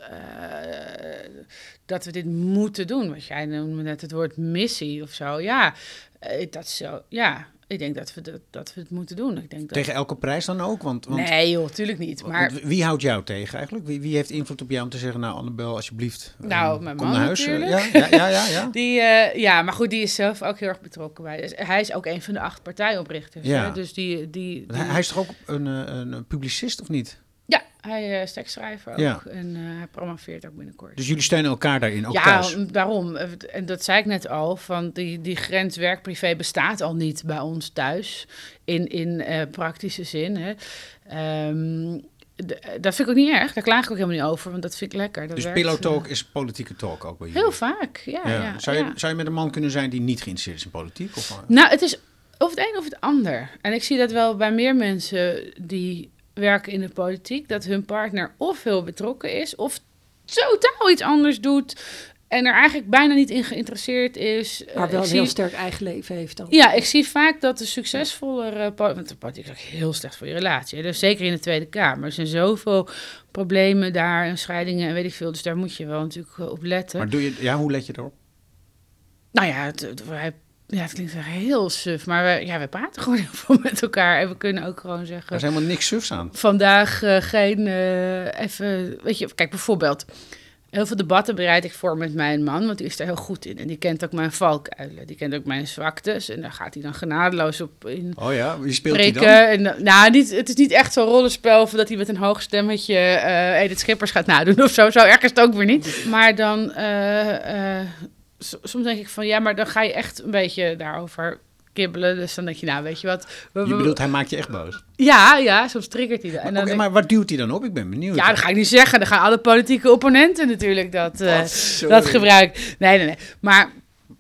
dat we dit moeten doen. Want jij noemde net het woord missie of zo. Ja, dat zo. Ja, ik denk dat we, dat, dat we het moeten doen. Ik denk dat... Tegen elke prijs dan ook? Want, want nee joh, tuurlijk niet. Maar... wie houdt jou tegen eigenlijk? Wie, wie, heeft invloed op jou om te zeggen, nou Annabel, alsjeblieft, nou, mijn kom man naar huis. Ja, ja, ja, ja, ja. die, uh, ja, maar goed, die is zelf ook heel erg betrokken bij. Dus hij is ook een van de acht partijoprichters. Ja. Hè? Dus die, die, die... Hij is toch ook een, een publicist of niet? Hij is tekstschrijver ook en uh, hij promoveert ook binnenkort. Dus jullie steunen elkaar daarin ook ja, thuis? Ja, daarom. En dat zei ik net al, van die, die grens werk-privé bestaat al niet bij ons thuis in, in uh, praktische zin. Hè. Um, dat vind ik ook niet erg. Daar klaag ik ook helemaal niet over, want dat vind ik lekker. Dat dus werkt, pillow talk uh, is politieke talk ook bij jullie? Heel vaak, ja. ja. ja zou, je, ja. zou je met een man kunnen zijn die niet geïnteresseerd is in politiek? Of? Nou, het is of het een of het ander. En ik zie dat wel bij meer mensen die werken in de politiek, dat hun partner of heel betrokken is, of totaal iets anders doet. En er eigenlijk bijna niet in geïnteresseerd is. Maar wel een heel sterk eigen leven heeft dan. Ja, ik zie vaak dat de succesvollere... Want de politiek is ook heel slecht voor je relatie. Dus zeker in de Tweede Kamer. Er zijn zoveel problemen daar en scheidingen en weet ik veel. Dus daar moet je wel natuurlijk op letten. Maar doe je, ja, hoe let je erop? Nou ja, het, het, ja, het klinkt heel suf, maar we, ja, we praten gewoon heel veel met elkaar. En we kunnen ook gewoon zeggen... Er is helemaal niks sufs aan. Vandaag uh, geen, uh, even, weet je, kijk bijvoorbeeld... Heel veel debatten bereid ik voor met mijn man, want die is er heel goed in. En die kent ook mijn valkuilen, die kent ook mijn zwaktes. En daar gaat hij dan genadeloos op in Oh ja, wie speelt hij dan? En, eh, nou, niet, het is niet echt zo'n rollenspel of dat hij met een hoog stemmetje eh Edith Schippers gaat nadoen of zo. Zo erg is het ook weer niet. Maar dan, eh, eh, soms denk ik van ja, maar dan ga je echt een beetje daarover kibbelen. Dus dan denk je, nou, weet je wat. we- Je bedoelt, hij maakt je echt boos. Ja, ja, soms triggert hij dat. En dan maar wat duwt hij dan op? Ik ben benieuwd. ja, dat ga ik niet zeggen. Dan gaan alle politieke opponenten natuurlijk dat, eh, Wat, sorry. dat gebruiken. Nee, nee, nee. Maar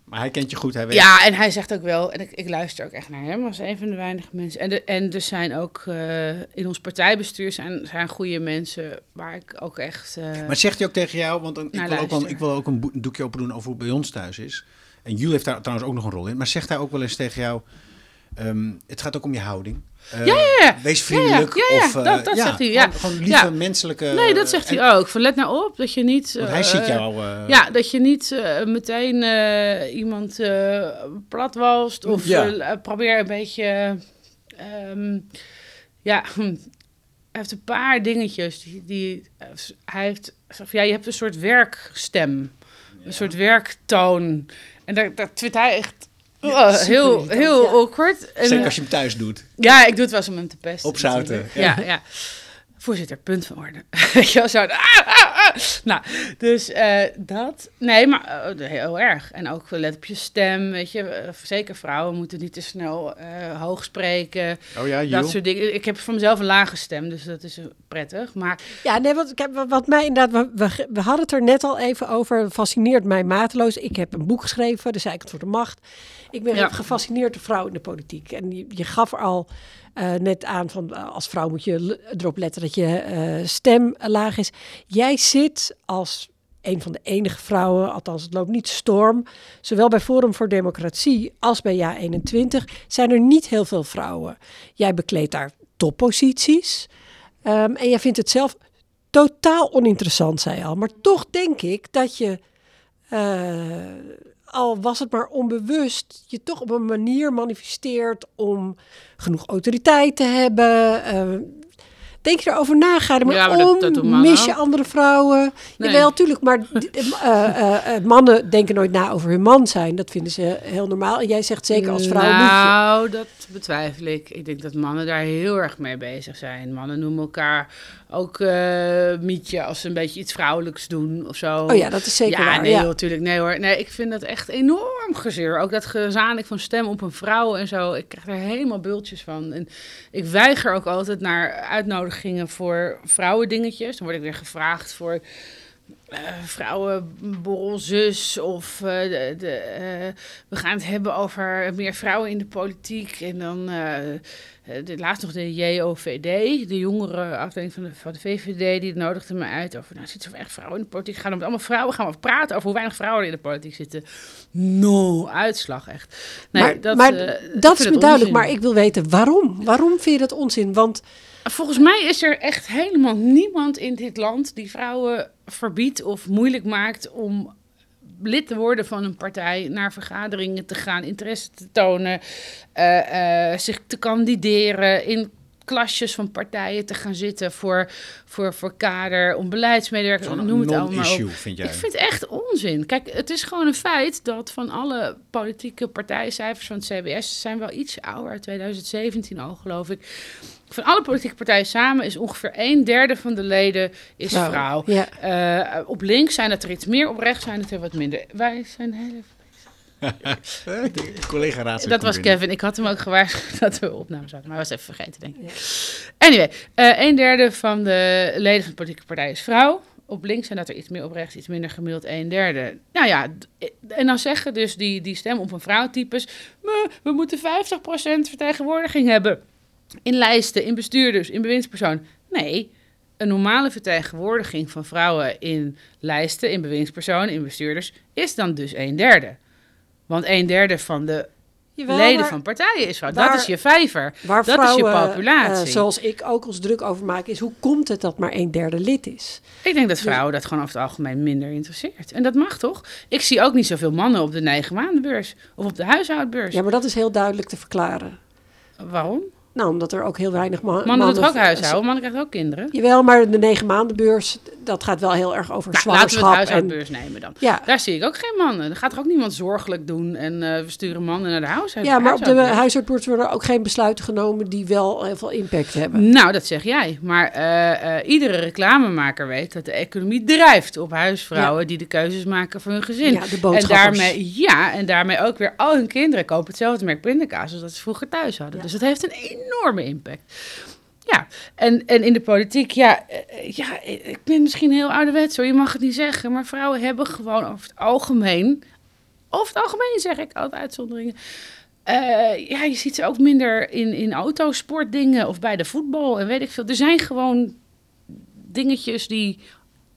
Maar hij kent je goed, hij weet. ja, en hij zegt ook wel, en ik, ik luister ook echt naar hem als een van de weinige mensen. En, de, en er zijn ook eh, in ons partijbestuur zijn, zijn goede mensen waar ik ook echt. eh, Maar zegt hij ook tegen jou, want ik, wil ook wel, ik wil ook een doekje open doen over hoe het bij ons thuis is. En Jules heeft daar trouwens ook nog een rol in. Maar zegt hij ook wel eens tegen jou, ehm, het gaat ook om je houding. Eh, Ja, ja, ja. Wees vriendelijk. Of, eh, dat- dat zegt hij, ja. Gewoon, gewoon lieve menselijke... nee, dat zegt en- hij ook. Van let nou op dat je niet. Want hij eh, ziet jou... eh, Ja, dat je niet eh, meteen eh, iemand eh platwalst of eh, probeer een beetje. ehm, ja, hij heeft een paar dingetjes die, die hij heeft. Ja, je hebt een soort werkstem, een soort werktoon, en daar, daar hij echt oh, heel, heel ja. awkward. En, Zeker als je hem thuis doet. ja, ik doe het wel eens om hem te pesten. Opzouten, ja. Ja, ja. Voorzitter, punt van orde. Weet je wel, zo. Ah, ah, ah. Nou, dus eh, dat. Nee, maar eh, heel erg. En ook let op je stem, weet je. Eh, Zeker vrouwen moeten niet te snel eh, hoog spreken. Oh ja, Dat soort dingen. Ik heb van mezelf een lage stem, dus dat is prettig. Maar Ja, nee, wat- wat mij inderdaad, we, we, we hadden het er net al even over, fascineert mij mateloos. Ik heb een boek geschreven, De Zijkant voor de Macht. Ik ben Ja. gefascineerd door vrouw in de politiek. En je, je gaf er al eh, net aan van, eh, als vrouw moet je erop letten dat je eh, stem laag is. Jij zit als een van de enige vrouwen, althans het loopt niet storm, zowel bij Forum voor Democratie als bij Ja21, zijn er niet heel veel vrouwen. Jij bekleedt daar topposities. Ehm, en jij vindt het zelf totaal oninteressant, zei al. Maar toch denk ik dat je, al was het maar onbewust, je toch op een manier manifesteert om genoeg autoriteit te hebben. eh, denk je erover na, ga er maar, Ja, maar dat- om, dat mannen mis je andere vrouwen. Nee. Jawel, tuurlijk, maar eh, eh, eh, mannen denken nooit na over hun man zijn. Dat vinden ze heel normaal. En jij zegt zeker als vrouw. Nou, dat betwijfel ik. Ik denk dat mannen daar heel erg mee bezig zijn. Mannen noemen elkaar ook eh mietje als ze een beetje iets vrouwelijks doen of zo. Oh ja, dat is zeker ja, waar. nee, ja. natuurlijk. Nee hoor. Nee, ik vind dat echt enorm gezeur. Ook dat gezamenlijk van stem op een vrouw en zo. Ik krijg er helemaal bultjes van. En ik weiger ook altijd naar uitnodigingen voor vrouwendingetjes. Dan word ik weer gevraagd voor eh vrouwenborrelzus of eh, de, de, eh, we gaan het hebben over meer vrouwen in de politiek. En dan de, laatst nog de JOVD, de jongere afdeling van de, van de VVD, die nodigde me uit over, nou zitten er echt vrouwen in de politiek? Gaan we met allemaal vrouwen gaan we praten over hoe weinig vrouwen er in de politiek zitten? No, uitslag echt. Nee, maar dat, maar dat is me duidelijk. Maar ik wil weten waarom. Waarom vind je dat onzin? Want Volgens mij is er echt helemaal niemand in dit land die vrouwen verbiedt of moeilijk maakt om lid te worden van een partij, naar vergaderingen te gaan, interesse te tonen, eh, eh, zich te kandideren, in klasjes van partijen te gaan zitten voor, voor, voor kader, om beleidsmedewerkers, noem het allemaal vind jij? Ik vind het echt onzin. Kijk, het is gewoon een feit dat van alle politieke partijcijfers van het CBS zijn wel iets ouder, uit 2017 al geloof ik. Van alle politieke partijen samen is ongeveer een derde van de leden is Vrouw, vrouw. ja. Eh, op links zijn het er iets meer, op rechts zijn het er wat minder. Wij zijn heel collega raad dat was Kevin. Ik had hem ook gewaarschuwd dat we opname zouden. Maar hij was even vergeten, denk ik. Anyway, eh een derde van de leden van de politieke partij is vrouw. Op links zijn dat er iets meer, op rechts iets minder, gemiddeld een derde. Nou ja, d- en dan zeggen dus die, die stem op een vrouwtypes... "Maar we moeten 50% vertegenwoordiging hebben. In lijsten, in bestuurders, in bewindspersoon. Nee, een normale vertegenwoordiging van vrouwen in lijsten, in bewindspersonen, in bestuurders... is dan dus een derde. Want een derde van de Jawel, leden van partijen is vrouw. waar- dat is je vijver. waar dat is je vrouwen, populatie. eh, zoals ik ook ons druk over maak, is hoe komt het dat maar een derde lid is? Ik denk dat vrouwen dat gewoon over het algemeen minder interesseert. En dat mag toch? Ik zie ook niet zoveel mannen op de negen maandenbeurs of op de huishoudbeurs. Ja, maar dat is heel duidelijk te verklaren. Waarom? Nou, omdat er ook heel weinig ma Mannen, doen toch ook huishouden? Mannen krijgen ook kinderen. Jawel, maar de negen maandenbeurs, dat gaat wel heel erg over Nou, laten we het zwangerschap. huis uit en, de beurs nemen dan. ja, Daar zie ik ook geen mannen. Dan gaat er ook niemand zorgelijk doen en eh, we sturen mannen naar de huis uit ja, maar op de huishoudbeurs. worden ook geen besluiten genomen die wel heel veel impact hebben. Nou, dat zeg jij. Maar eh, eh, iedere reclamemaker weet dat de economie drijft op huisvrouwen die de keuzes maken voor hun gezin. Ja, de en daarmee, ja, en daarmee ook weer al hun kinderen kopen hetzelfde merk pindakaas als dat ze vroeger thuis hadden. Ja. Dus dat heeft een enorme impact. Ja, en, en in de politiek, ja, eh, ja, ik ben misschien heel ouderwets hoor, je mag het niet zeggen, maar vrouwen hebben gewoon over het algemeen, over het algemeen zeg ik, altijd uitzonderingen, eh, ja, je ziet ze ook minder in, in autosportdingen of bij de voetbal en weet ik veel. Er zijn gewoon dingetjes die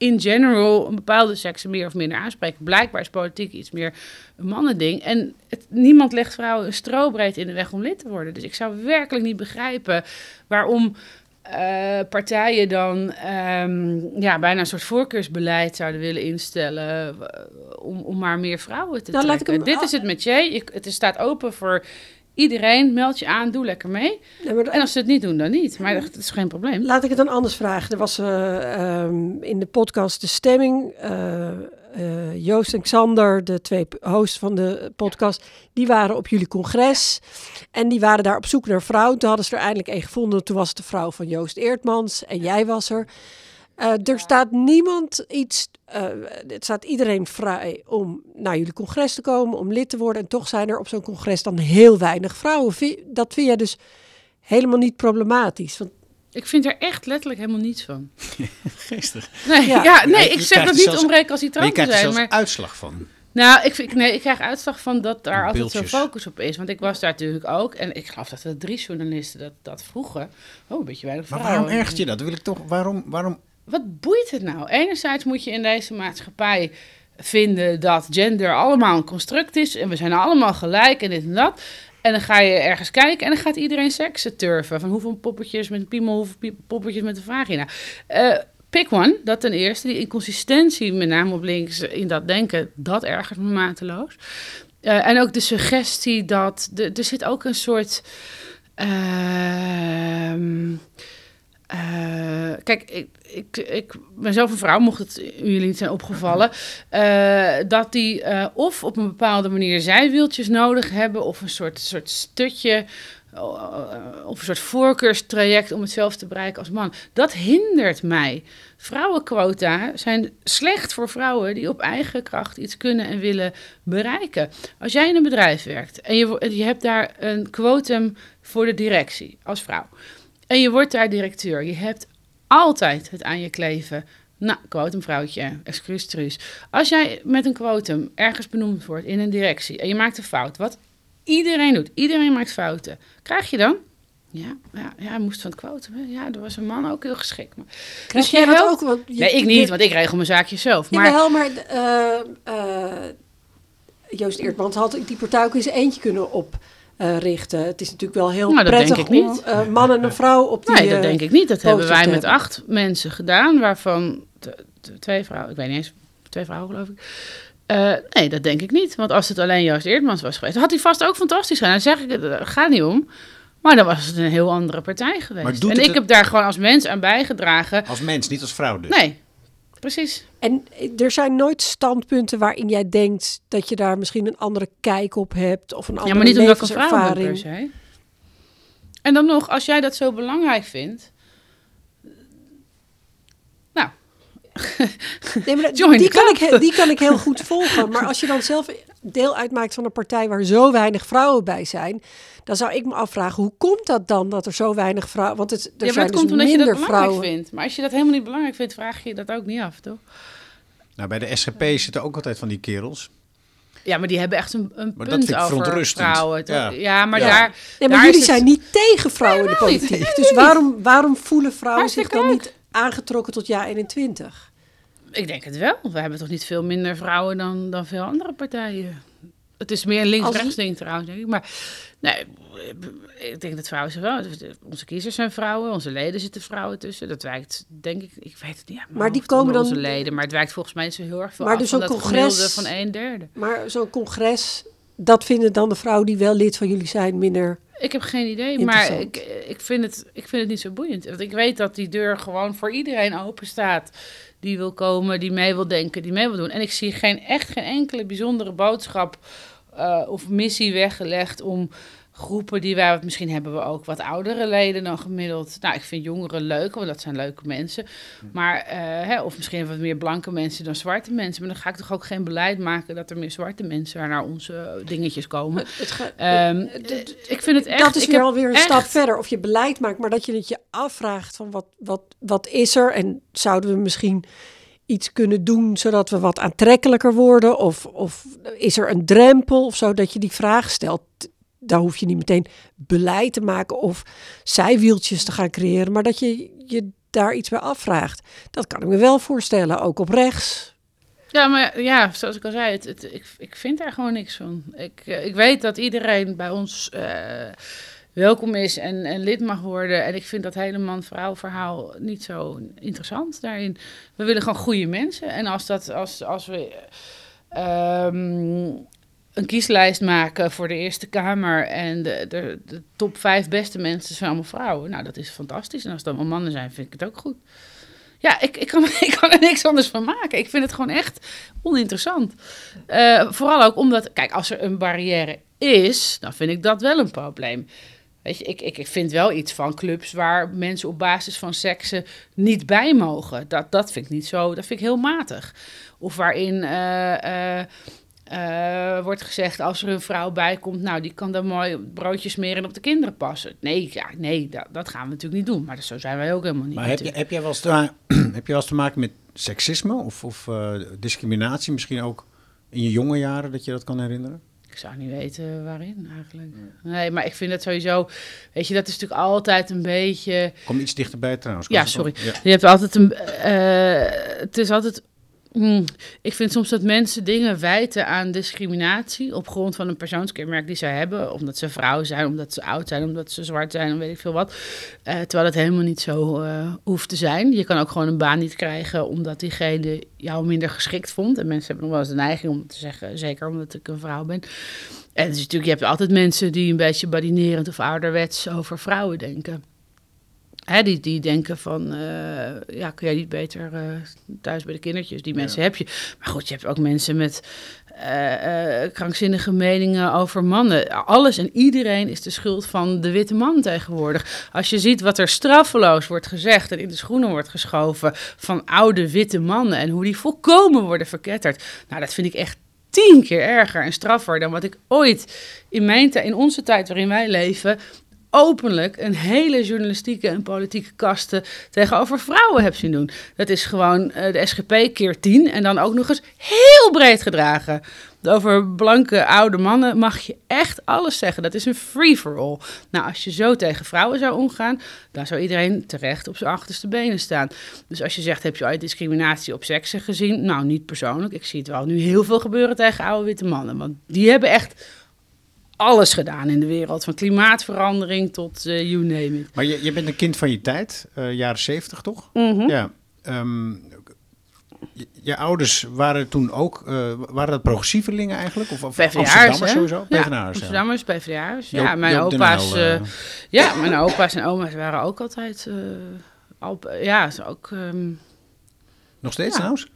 in general een bepaalde sekse meer of minder aanspreken. Blijkbaar is politiek iets meer een mannending. En het, niemand legt vrouwen een strobreed in de weg om lid te worden. Dus ik zou werkelijk niet begrijpen waarom eh, partijen dan ehm, ja, bijna een soort voorkeursbeleid zouden willen instellen eh, om, om maar meer vrouwen te Nou, trekken. Dit is het met je. Het staat open voor iedereen. Meld je aan, doe lekker mee. Nee, maar En als ze het niet doen, dan niet. Maar dat is geen probleem. Laat ik het dan anders vragen. Er was eh, ehm, in de podcast De Stemming, eh, eh, Joost en Xander, de twee hosts van de podcast, die waren op jullie congres. En die waren daar op zoek naar vrouwen. Toen hadden ze er eindelijk een gevonden. Toen was het de vrouw van Joost Eertmans en jij was er. Eh, er staat niemand iets, eh, het staat iedereen vrij om naar jullie congres te komen, om lid te worden. En toch zijn er op zo'n congres dan heel weinig vrouwen. Dat vind jij dus helemaal niet problematisch. Want Ik vind er echt letterlijk helemaal niets van. Geestig. Nee, Ja. ja. nee Je ik zeg dat niet zelfs- om Maar je recalcitrant te krijgt er zijn. zelfs Maar, uitslag van. nou, ik, vind, nee, ik krijg uitslag van dat daar altijd zo'n focus op is. Want ik was daar natuurlijk ook. En ik geloof dat er drie journalisten dat, dat vroegen. Oh, een beetje weinig Maar vrouwen. waarom ergert je dat? Wil ik toch, waarom, waarom Wat boeit het nou? Enerzijds moet je in deze maatschappij vinden dat gender allemaal een construct is. En we zijn allemaal gelijk en dit en dat. En dan ga je ergens kijken en dan gaat iedereen seksen turven. Van hoeveel poppetjes met een piemel, hoeveel poppetjes met een vagina. Eh pick one, dat ten eerste. Die inconsistentie, met name op links, in dat denken, dat ergert me mateloos. Eh, en ook de suggestie dat... De, er zit ook een soort... ehm, eh, kijk, ik, ik, ik ben zelf een vrouw, mocht het jullie niet zijn opgevallen. eh, dat die eh, of op een bepaalde manier zijwieltjes nodig hebben, of een soort, soort stutje, of een soort voorkeurstraject om het zelf te bereiken als man. Dat hindert mij. Vrouwenquota zijn slecht voor vrouwen die op eigen kracht iets kunnen en willen bereiken. Als jij in een bedrijf werkt en je, je hebt daar een quotum voor de directie als vrouw. En je wordt daar directeur. Je hebt altijd het aan je kleven. Nou, quotum vrouwtje, excuus truus. Als jij met een quotum ergens benoemd wordt in een directie en je maakt een fout, wat iedereen doet, iedereen maakt fouten, krijg je dan? Ja, ja, ja hij moest van het quotum. hè. Ja, er was een man ook heel geschikt. Maar... krijg Dus jij dat helpt- ook? Want je- nee, ik niet, want ik regel mijn zaakjes zelf. Maar Jawel, maar eh, eh, Joost Eertmans had die partij ook in zijn eentje kunnen oprichten. het is natuurlijk wel heel Nou, dat prettig denk ik om niet. eh, man en een vrouw op die... nee, dat eh, denk ik niet. Dat hebben wij met hebben. acht mensen gedaan, waarvan twee vrouwen, ik weet niet eens, twee vrouwen geloof ik. Eh, nee, dat denk ik niet. Want als het alleen Joost Eerdmans was geweest, dan had hij vast ook fantastisch gedaan. Dan zeg ik, het gaat niet om. Maar dan was het een heel andere partij geweest. En ik het- heb daar gewoon als mens aan bijgedragen. als mens, niet als vrouw dus? Nee, precies. En er zijn nooit standpunten waarin jij denkt dat je daar misschien een andere kijk op hebt of een andere Ja, maar niet omdat per se. En dan nog, als jij dat zo belangrijk vindt... Nou, Nee, maar die, kan ik, die kan ik heel goed volgen. Maar als je dan zelf deel uitmaakt van een partij waar zo weinig vrouwen bij zijn, dan zou ik me afvragen hoe komt dat dan dat er zo weinig vrouwen? Want het, er ja, zijn dat dus komt omdat je dat minder belangrijk vrouwen. vindt. Maar als je dat helemaal niet belangrijk vindt, vraag je je dat ook niet af, toch? Nou, bij de SGP zitten ook altijd van die kerels. Ja, maar die hebben echt een, een Maar dat punt vind ik over verontrustend. vrouwen. Ja. Ja. maar Ja. daar... Nee, maar daar jullie het- zijn niet tegen vrouwen in de niet. politiek. Dus waarom, waarom voelen vrouwen zich dan leuk. niet aangetrokken tot jaar 21? Ik denk het wel. We hebben toch niet veel minder vrouwen dan, dan veel andere partijen. Het is meer een links-rechts ding trouwens, denk ik. Maar nee, ik denk dat vrouwen zich wel... Onze kiezers zijn vrouwen, onze leden zitten vrouwen tussen. Dat wijkt, denk ik... Ik weet het niet. Maar die komen dan- Onze leden, maar het wijkt volgens mij zo heel erg veel Maar af dus zo'n congres- van een derde. Maar zo'n congres, dat vinden dan de vrouwen die wel lid van jullie zijn minder Ik heb geen idee, maar ik, ik, vind het, ik vind het niet zo boeiend. Want ik weet dat die deur gewoon voor iedereen open staat. Die wil komen, die mee wil denken, die mee wil doen. En ik zie geen, echt geen enkele bijzondere boodschap uh, of missie weggelegd om groepen die wij, misschien hebben we ook wat oudere leden dan gemiddeld. Nou, ik vind jongeren leuk, want dat zijn leuke mensen. Maar, uh, hè, of misschien wat meer blanke mensen dan zwarte mensen. Maar dan ga ik toch ook geen beleid maken dat er meer zwarte mensen naar onze dingetjes komen. Het, um, ik vind het echt... Dat is weer alweer een stap verder. Of je beleid maakt, maar dat je het je afvraagt van wat, wat, wat is er? En zouden we misschien iets kunnen doen zodat we wat aantrekkelijker worden? Of, of is er een drempel of zo dat je die vraag stelt? daar hoef je niet meteen beleid te maken of zijwieltjes te gaan creëren, maar dat je je daar iets bij afvraagt. Dat kan ik me wel voorstellen, ook op rechts. Ja, maar ja, zoals ik al zei, het, ik, ik vind daar gewoon niks van. Ik, eh, ik weet dat iedereen bij ons uh, welkom is en, lid mag worden. En ik vind dat hele man-vrouw verhaal niet zo interessant daarin. We willen gewoon goede mensen. En als, dat, als, als we... Um, een kieslijst maken voor de Eerste Kamer. En de, de, top vijf beste mensen zijn allemaal vrouwen. Nou, dat is fantastisch. En als dat allemaal mannen zijn, vind ik het ook goed. Ja, ik, ik, kan, ik kan er niks anders van maken. Ik vind het gewoon echt oninteressant. Uh, vooral ook omdat, kijk, als er een barrière is, dan vind ik dat wel een probleem. Weet je, ik, ik, ik vind wel iets van clubs waar mensen op basis van seksen niet bij mogen. Dat, dat vind ik niet zo, dat vind ik heel matig. Of waarin uh, uh, uh, wordt gezegd als er een vrouw bij komt, nou die kan dan mooi broodjes smeren en op de kinderen passen. Nee, ja, nee dat, dat gaan we natuurlijk niet doen. Maar zo zijn wij ook helemaal niet. Maar heb, je, heb, jij wel eens te, heb je wel eens te maken met seksisme of, of discriminatie, misschien ook in je jonge jaren dat je dat kan herinneren? Ik zou niet weten waarin eigenlijk. Nee, maar ik vind het sowieso. Weet je, dat is natuurlijk altijd een beetje. Kom iets dichterbij trouwens. Ja, sorry. Je hebt altijd een. Uh, het is altijd Hmm. Ik vind soms dat mensen dingen wijten aan discriminatie op grond van een persoonskenmerk die ze hebben. Omdat ze vrouw zijn, omdat ze oud zijn, omdat ze zwart zijn, weet ik veel wat. Uh, terwijl het helemaal niet zo uh, hoeft te zijn. Je kan ook gewoon een baan niet krijgen omdat diegene jou minder geschikt vond. En mensen hebben nog wel eens de neiging om te zeggen, zeker omdat ik een vrouw ben. En natuurlijk, je hebt altijd mensen die een beetje badinerend of ouderwets over vrouwen denken. Hè, die, die denken van, uh, ja, kun jij niet beter uh, thuis bij de kindertjes? Die mensen heb je. Maar goed, je hebt ook mensen met uh, krankzinnige meningen over mannen. Alles en iedereen is de schuld van de witte man tegenwoordig. Als je ziet wat er straffeloos wordt gezegd en in de schoenen wordt geschoven van oude witte mannen en hoe die volkomen worden verketterd. Nou, dat vind ik echt tien keer erger en straffer dan wat ik ooit in, mijn in onze tijd waarin wij leven openlijk een hele journalistieke en politieke kasten tegenover vrouwen heb zien doen. Dat is gewoon uh, de SGP keer tien en dan ook nog eens heel breed gedragen. Over blanke oude mannen mag je echt alles zeggen. Dat is een free-for-all. Nou, als je zo tegen vrouwen zou omgaan, dan zou iedereen terecht op zijn achterste benen staan. Dus als je zegt, heb je ooit discriminatie op seksen gezien? Nou, niet persoonlijk. Ik zie het wel nu heel veel gebeuren tegen oude witte mannen. Want die hebben echt alles gedaan in de wereld. Van klimaatverandering tot uh, you name it. Maar je, je bent een kind van je tijd, uh, jaren zeventig toch? Mm Ja. Um, je, je, ouders waren toen ook, uh, waren dat progressievelingen eigenlijk? Of, of Amsterdammers sowieso? Ja, Amsterdammers, PvdA'ers. Ja, mijn opa's, ja, mijn opa's en oma's waren ook altijd, al, ja, ook... Um, Nog steeds ja. trouwens?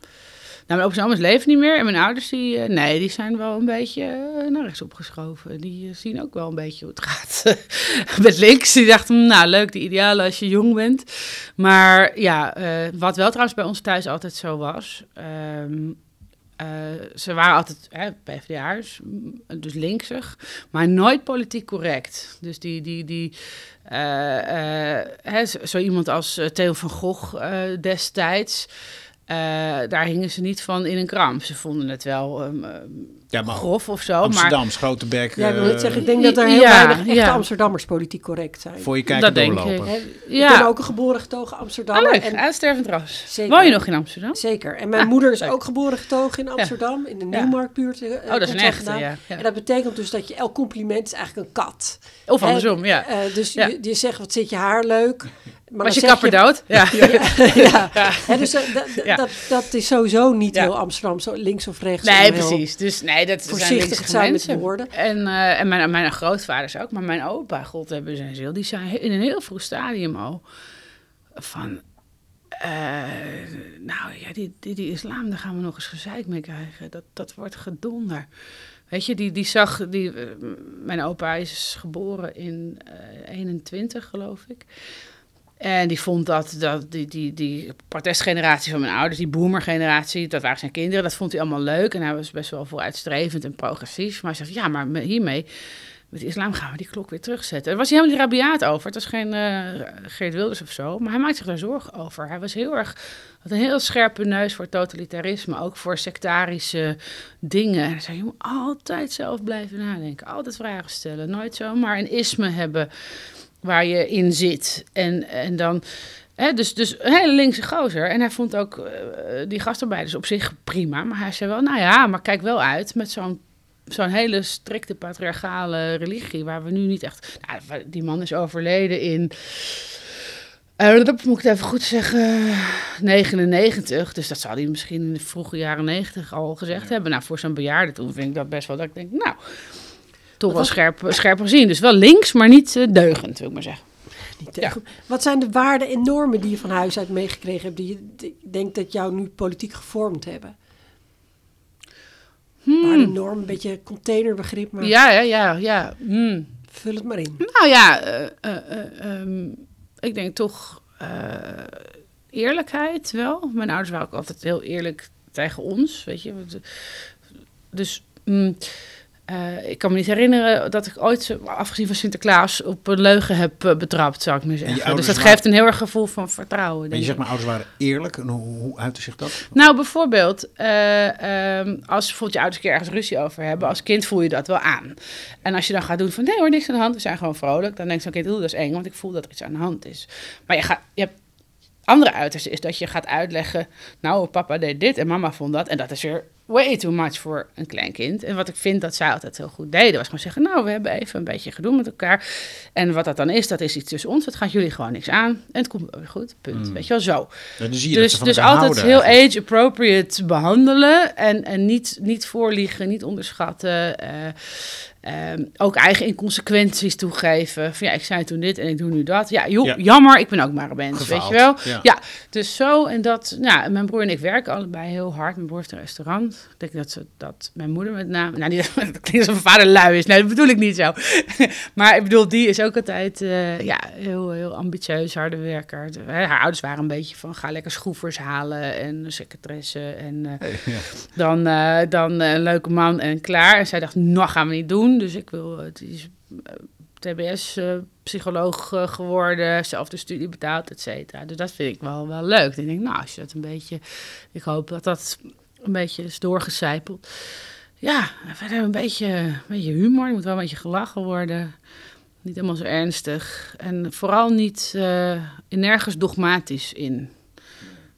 Nou, mijn opa's leven niet meer. En mijn ouders, die, uh, nee, die zijn wel een beetje uh, naar rechts opgeschoven. Die uh, zien ook wel een beetje hoe het gaat met links. Die dachten, nou, leuk, die idealen als je jong bent. Maar ja, wat wel trouwens bij ons thuis altijd zo was... Um, ze waren altijd hè, PvdA'ers, dus linksig, maar nooit politiek correct. Dus die, die, die hè, zo iemand als Theo van Gogh destijds... Uh, daar hingen ze niet van in een kram. Ze vonden het wel um, ja, maar grof of zo. Amsterdams, maar... grote bek. Ja, ik wil het zeggen, ik denk dat er heel ja, weinig echte ja. Amsterdammers politiek correct zijn. Voor je kijken dat doorlopen. Denk ik. Ja. ik ben ook een geboren getogen Amsterdammer. Ah, leuk, en... uitstervend ras. Zeker. Woon je nog in Amsterdam? Zeker. En mijn ah, moeder is ook geboren getogen in Amsterdam, in de Nieuwmarktbuurt. Uh, oh, dat is een echte, ja. En dat betekent dus dat je elk compliment is eigenlijk een kat. Of andersom, ja. Uh, dus je, je zegt, wat zit je haar leuk. Maar Was je kapper dood? Ja. ja, Hè, dus dat- dat- Ja. dat, dat is sowieso niet Ja. heel Amsterdam, zo links of rechts. Nee, precies. Dus nee, dat zijn voorzichtig linkse zijn met woorden. En, eh, en mijn, mijn grootvaders ook. Maar mijn opa, god hebben zijn ziel, die zei in een heel vroeg stadium al van... eh, nou ja, die, die, die islam, daar gaan we nog eens gezeik mee krijgen. Dat, dat wordt gedonder. Weet je, die, die zag... Die, eh, mijn opa is geboren in eh 21, geloof ik. En die vond dat, dat die, die, die protestgeneratie van mijn ouders, die boomergeneratie, dat waren zijn kinderen, dat vond hij allemaal leuk. En hij was best wel vooruitstrevend en progressief. Maar hij zegt, ja, maar hiermee, met islam gaan we die klok weer terugzetten. Daar was hij helemaal niet rabiaat over. Het was geen eh Geert Wilders of zo. Maar hij maakte zich daar zorgen over. Hij was heel erg, had een heel scherpe neus voor totalitarisme, ook voor sectarische dingen. En hij zei, je moet altijd zelf blijven nadenken. Altijd vragen stellen. Nooit zomaar een isme hebben waar je in zit. En, en dan... Hè, dus, dus een hele linkse gozer. En hij vond ook eh, die gastarbeiders op zich prima. Maar hij zei wel, nou ja, maar kijk wel uit met zo'n zo'n hele strikte patriarchale religie... waar we nu niet echt... Nou, die man is overleden in... eh, dat moet ik het even goed zeggen, 99. Dus dat zou hij misschien in de vroege jaren 90 al gezegd hebben. Nou, voor zo'n bejaarde toen vind ik dat best wel dat ik denk, nou, toch wel scherp, scherp gezien. Dus wel links, maar niet eh, deugend, wil ik maar zeggen. Niet. Wat zijn de waarden en normen die je van huis uit meegekregen hebt, die je denkt dat jou nu politiek gevormd hebben? Waarden, normen, een beetje containerbegrip, maar Hmm. Ja, ja, ja, ja. Hmm. vul het maar in. Nou ja, eh, eh, eh, ehm, ik denk toch eerlijkheid wel. Mijn ouders waren ook altijd heel eerlijk tegen ons, weet je. Dus mm, eh, ik kan me niet herinneren dat ik ooit, afgezien van Sinterklaas, op een leugen heb eh, betrapt, zou ik maar zeggen. Dus dat waren- geeft een heel erg gevoel van vertrouwen. En je zegt, mijn ouders waren eerlijk. En hoe, hoe uitte zich dat? Nou, bijvoorbeeld, eh, ehm, als bijvoorbeeld je ouders een keer ergens ruzie over hebben, als kind voel je dat wel aan. En als je dan gaat doen van nee hoor, niks aan de hand, we zijn gewoon vrolijk, dan denkt zo'n kind, oeh, dat is eng, want ik voel dat er iets aan de hand is. Maar je, gaat, je hebt andere uiterste is dat je gaat uitleggen, nou, papa deed dit en mama vond dat. En dat is weer way too much voor een klein kind. En wat ik vind dat zij altijd heel goed deden, was gewoon zeggen, nou, we hebben even een beetje gedoe met elkaar. En wat dat dan is, dat is iets tussen ons, dat gaat jullie gewoon niks aan. En het komt wel weer goed, punt. Weet je wel, zo. Ja, Dus, dus altijd houden heel age-appropriate behandelen en, en niet, niet voorliegen, niet onderschatten. eh, ehm, ook eigen inconsequenties toegeven. Van ja, ik zei toen dit en ik doe nu dat. Ja, joh, Ja. jammer, ik ben ook maar een mens, weet je wel. ja. Ja, dus zo en dat. Nou, mijn broer en ik werken allebei heel hard. Mijn broer heeft een restaurant. Ik denk dat, ze, dat mijn moeder met name... Nou, niet dat klinkt alsof mijn vader lui is. Nee, dat bedoel ik niet zo. maar ik bedoel, die is ook altijd eh, ja, heel, heel ambitieus, harde werker. Haar ouders waren een beetje van, ga lekker schroefers halen en secretaresse. En eh, Ja. dan, eh, dan een leuke man en klaar. En zij dacht, nou gaan we niet doen. Dus ik wil, het is TBS-psycholoog eh, geworden, zelf de studie betaald, et cetera. Dus dat vind ik wel, wel leuk. Ik denk, nou, als je dat een beetje, ik hoop dat dat een beetje is doorgecijpeld. Ja, en verder een beetje, een beetje humor. Er moet wel een beetje gelachen worden. Niet helemaal zo ernstig. En vooral niet eh, nergens dogmatisch in.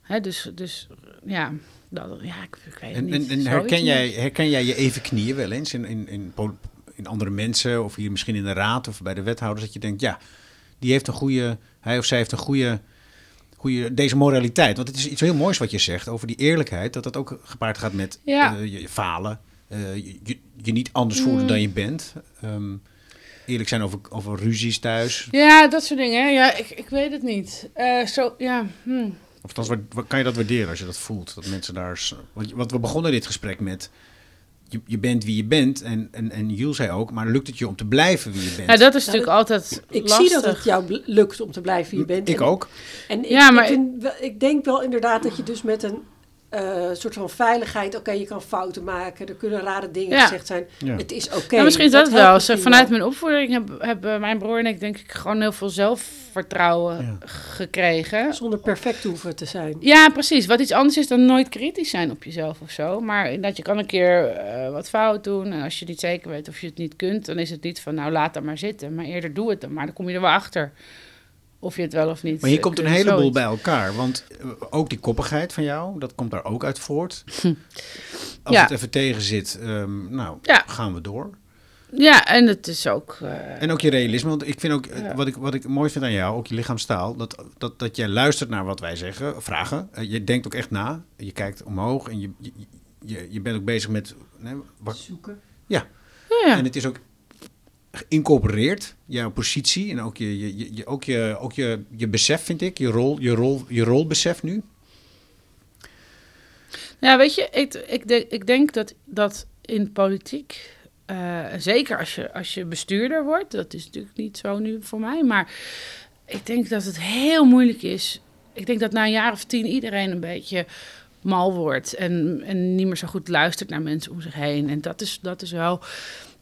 Hè, dus, dus ja, dat, ja ik, ik weet het En, niet. en, en herken, jij, herken jij je even knieën wel eens in, in, in, in andere mensen of hier misschien in de raad of bij de wethouders dat je denkt, ja, die heeft een goede, hij of zij heeft een goede, goede deze moraliteit. Want het is iets heel moois wat je zegt over die eerlijkheid, dat dat ook gepaard gaat met Ja. eh, je, falen, eh, je, niet anders voelen Mm. dan je bent. Ehm, eerlijk zijn over, over ruzies thuis. Ja, dat soort dingen. hè. Ja, ik, ik weet het niet. Eh, zo, ja. hm. Of althans, wa- wa- kan je dat waarderen als je dat voelt? Dat mensen daar. want we begonnen dit gesprek met. Je, je bent wie je bent. En, en, en Jules zei ook. Maar lukt het je om te blijven wie je bent? Nou, dat is Nou, natuurlijk altijd Ik lastig. zie dat het jou lukt om te blijven wie je bent. ik En- ook. En ik, Ja, maar- ik, vind wel- ik denk wel inderdaad dat je dus met een eh, soort van veiligheid... Oké, je kan fouten maken, er kunnen rare dingen Ja. gezegd zijn. Ja. Het is oké. Nou, misschien is dat, wel. vanuit mijn opvoeding hebben, hebben mijn broer en ik denk ik gewoon heel veel zelfvertrouwen Ja. gekregen. Zonder perfect te hoeven te zijn. Ja, precies. Wat iets anders is dan nooit kritisch zijn op jezelf of zo. Maar dat je kan een keer eh, wat fout doen. En als je niet zeker weet of je het niet kunt, dan is het niet van nou laat dat maar zitten. Maar eerder doe het dan. Maar dan kom je er wel achter of je het wel of niet Maar hier eh, komt een kunt. heleboel Zoiets. bij elkaar. Want eh, ook die koppigheid van jou. Dat komt daar ook uit voort. Als Ja. het even tegen zit. ehm, nou, Ja. gaan we door. Ja, en het is ook... eh, En ook je realisme, want ik vind ook, eh, Ja. wat, ik, wat ik mooi vind aan jou, ook je lichaamstaal, dat, dat, dat jij luistert naar wat wij zeggen, vragen. Eh, je denkt ook echt na, je kijkt omhoog en je, je, je, je bent ook bezig met... Nee, wat, Zoeken. ja. En het is ook geïncorporeerd, jouw positie en ook je, je, je- ook je, ook je, je besef, vind ik, je, rol, je, rol, je rolbesef nu. Ja, weet je, ik, ik, denk, ik denk dat, dat in politiek, eh, zeker als je, als je bestuurder wordt, dat is natuurlijk niet zo nu voor mij, maar ik denk dat het heel moeilijk is. Ik denk dat na een jaar of tien iedereen een beetje mal wordt en, en niet meer zo goed luistert naar mensen om zich heen. En dat is, dat is wel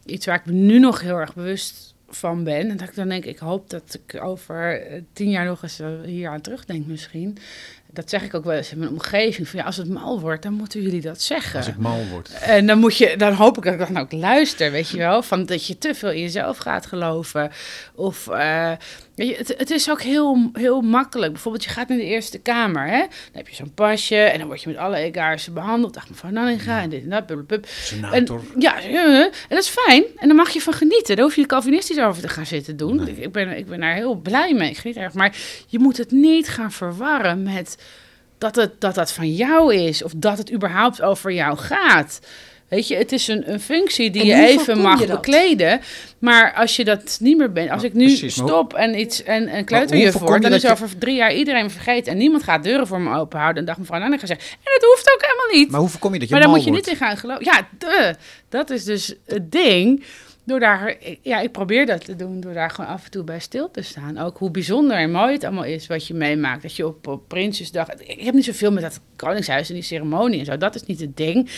iets waar ik me nu nog heel erg bewust van ben. En dat ik dan denk, ik hoop dat ik over eh, tien jaar nog eens eh, hier aan terugdenk misschien. Dat zeg ik ook wel eens in mijn omgeving. Van ja, als het mal wordt, dan moeten jullie dat zeggen. Als ik mal word. En dan, moet je, dan hoop ik dat ik dan ook luister, weet je wel. Van dat je te veel in jezelf gaat geloven. Of eh, weet je, het, het is ook heel, heel makkelijk. Bijvoorbeeld, je gaat naar de Eerste Kamer. Hè? Dan heb je zo'n pasje en dan word je met alle egaristen behandeld. Dag mevrouw Nanninga en dit en dat. blablabla. En, Senator. ja, en dat is fijn. En daar mag je van genieten. Daar hoef je Calvinistisch over te gaan zitten doen. Ik, ik ben, ik ben daar heel blij mee. Ik geniet erg. Maar je moet het niet gaan verwarren met dat, het, dat dat van jou is. Of dat het überhaupt over jou gaat. Weet je, het is een, een functie die je even mag je bekleden. Maar als je dat niet meer bent, als ik nu precies, stop en iets en, en kleuterjuf word, je dan is je- over drie jaar iedereen vergeten en niemand gaat deuren voor me open houden. En dag mevrouw Nanninga zegt, en dat hoeft ook helemaal niet. Maar hoe voorkom je dat je Maar daar moet je wordt? niet in gaan geloven. Ja, duh. dat is dus het ding. Door daar, ja, ik probeer dat te doen door daar gewoon af en toe bij stil te staan. Ook hoe bijzonder en mooi het allemaal is wat je meemaakt. Dat je op, op Prinsjesdag. Ik heb niet zoveel met dat Koningshuis en die ceremonie en zo. Dat is niet het ding.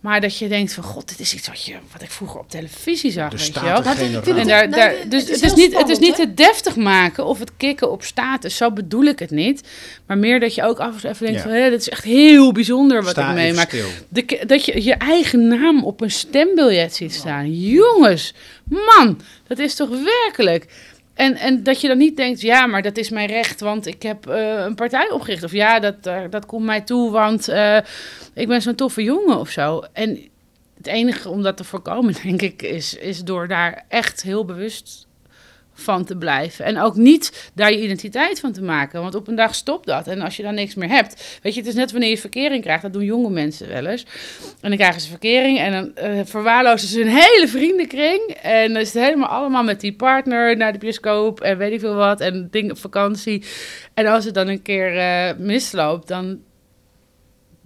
Maar dat je denkt van god, dit is iets wat, je, wat ik vroeger op televisie zag. Weet je wel. En daar, het dus is het is, niet, het is spannend, niet hè? het deftig maken of het kicken op status. Zo bedoel ik het niet. Maar meer dat je ook af en toe even denkt Ja. van... hé, dit is echt heel bijzonder wat Sta ik meemaak. De, dat je je eigen naam op een stembiljet ziet staan. Jongens, man, dat is toch werkelijk... En, en dat je dan niet denkt, ja, maar dat is mijn recht, want ik heb eh, een partij opgericht. Of ja, dat, dat komt mij toe, want eh, ik ben zo'n toffe jongen of zo. En het enige om dat te voorkomen, denk ik, is, is door daar echt heel bewust van te blijven. En ook niet daar je identiteit van te maken. Want op een dag stopt dat. En als je dan niks meer hebt. Weet je, het is net wanneer je verkering krijgt. Dat doen jonge mensen wel eens. En dan krijgen ze verkering. En dan eh, verwaarlozen ze hun hele vriendenkring. En dan is het helemaal allemaal met die partner naar de bioscoop. En weet ik veel wat. En dingen op vakantie. En als het dan een keer eh, misloopt, dan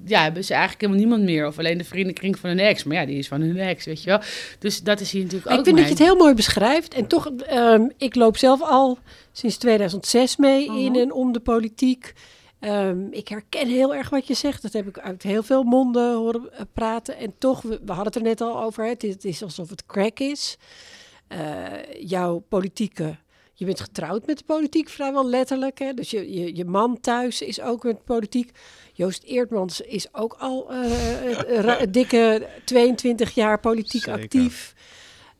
ja, hebben ze eigenlijk helemaal niemand meer. Of alleen de vriendenkring van hun ex. Maar ja, die is van hun ex, weet je wel. Dus dat is hier natuurlijk Ik ook vind dat je het heel mooi beschrijft. En toch, ehm, ik loop zelf al sinds 2006 mee in Mhm. en om de politiek. Ehm, ik herken heel erg wat je zegt. Dat heb ik uit heel veel monden horen eh, praten. En toch, we, we hadden het er net al over. hè, Het is, het is alsof het crack is. Eh, jouw politieke... Je bent getrouwd met de politiek, vrijwel letterlijk. Hè? Dus je, je, je man thuis is ook met politiek. Joost Eertmans is ook al een dikke 22 jaar politiek Zeker. actief.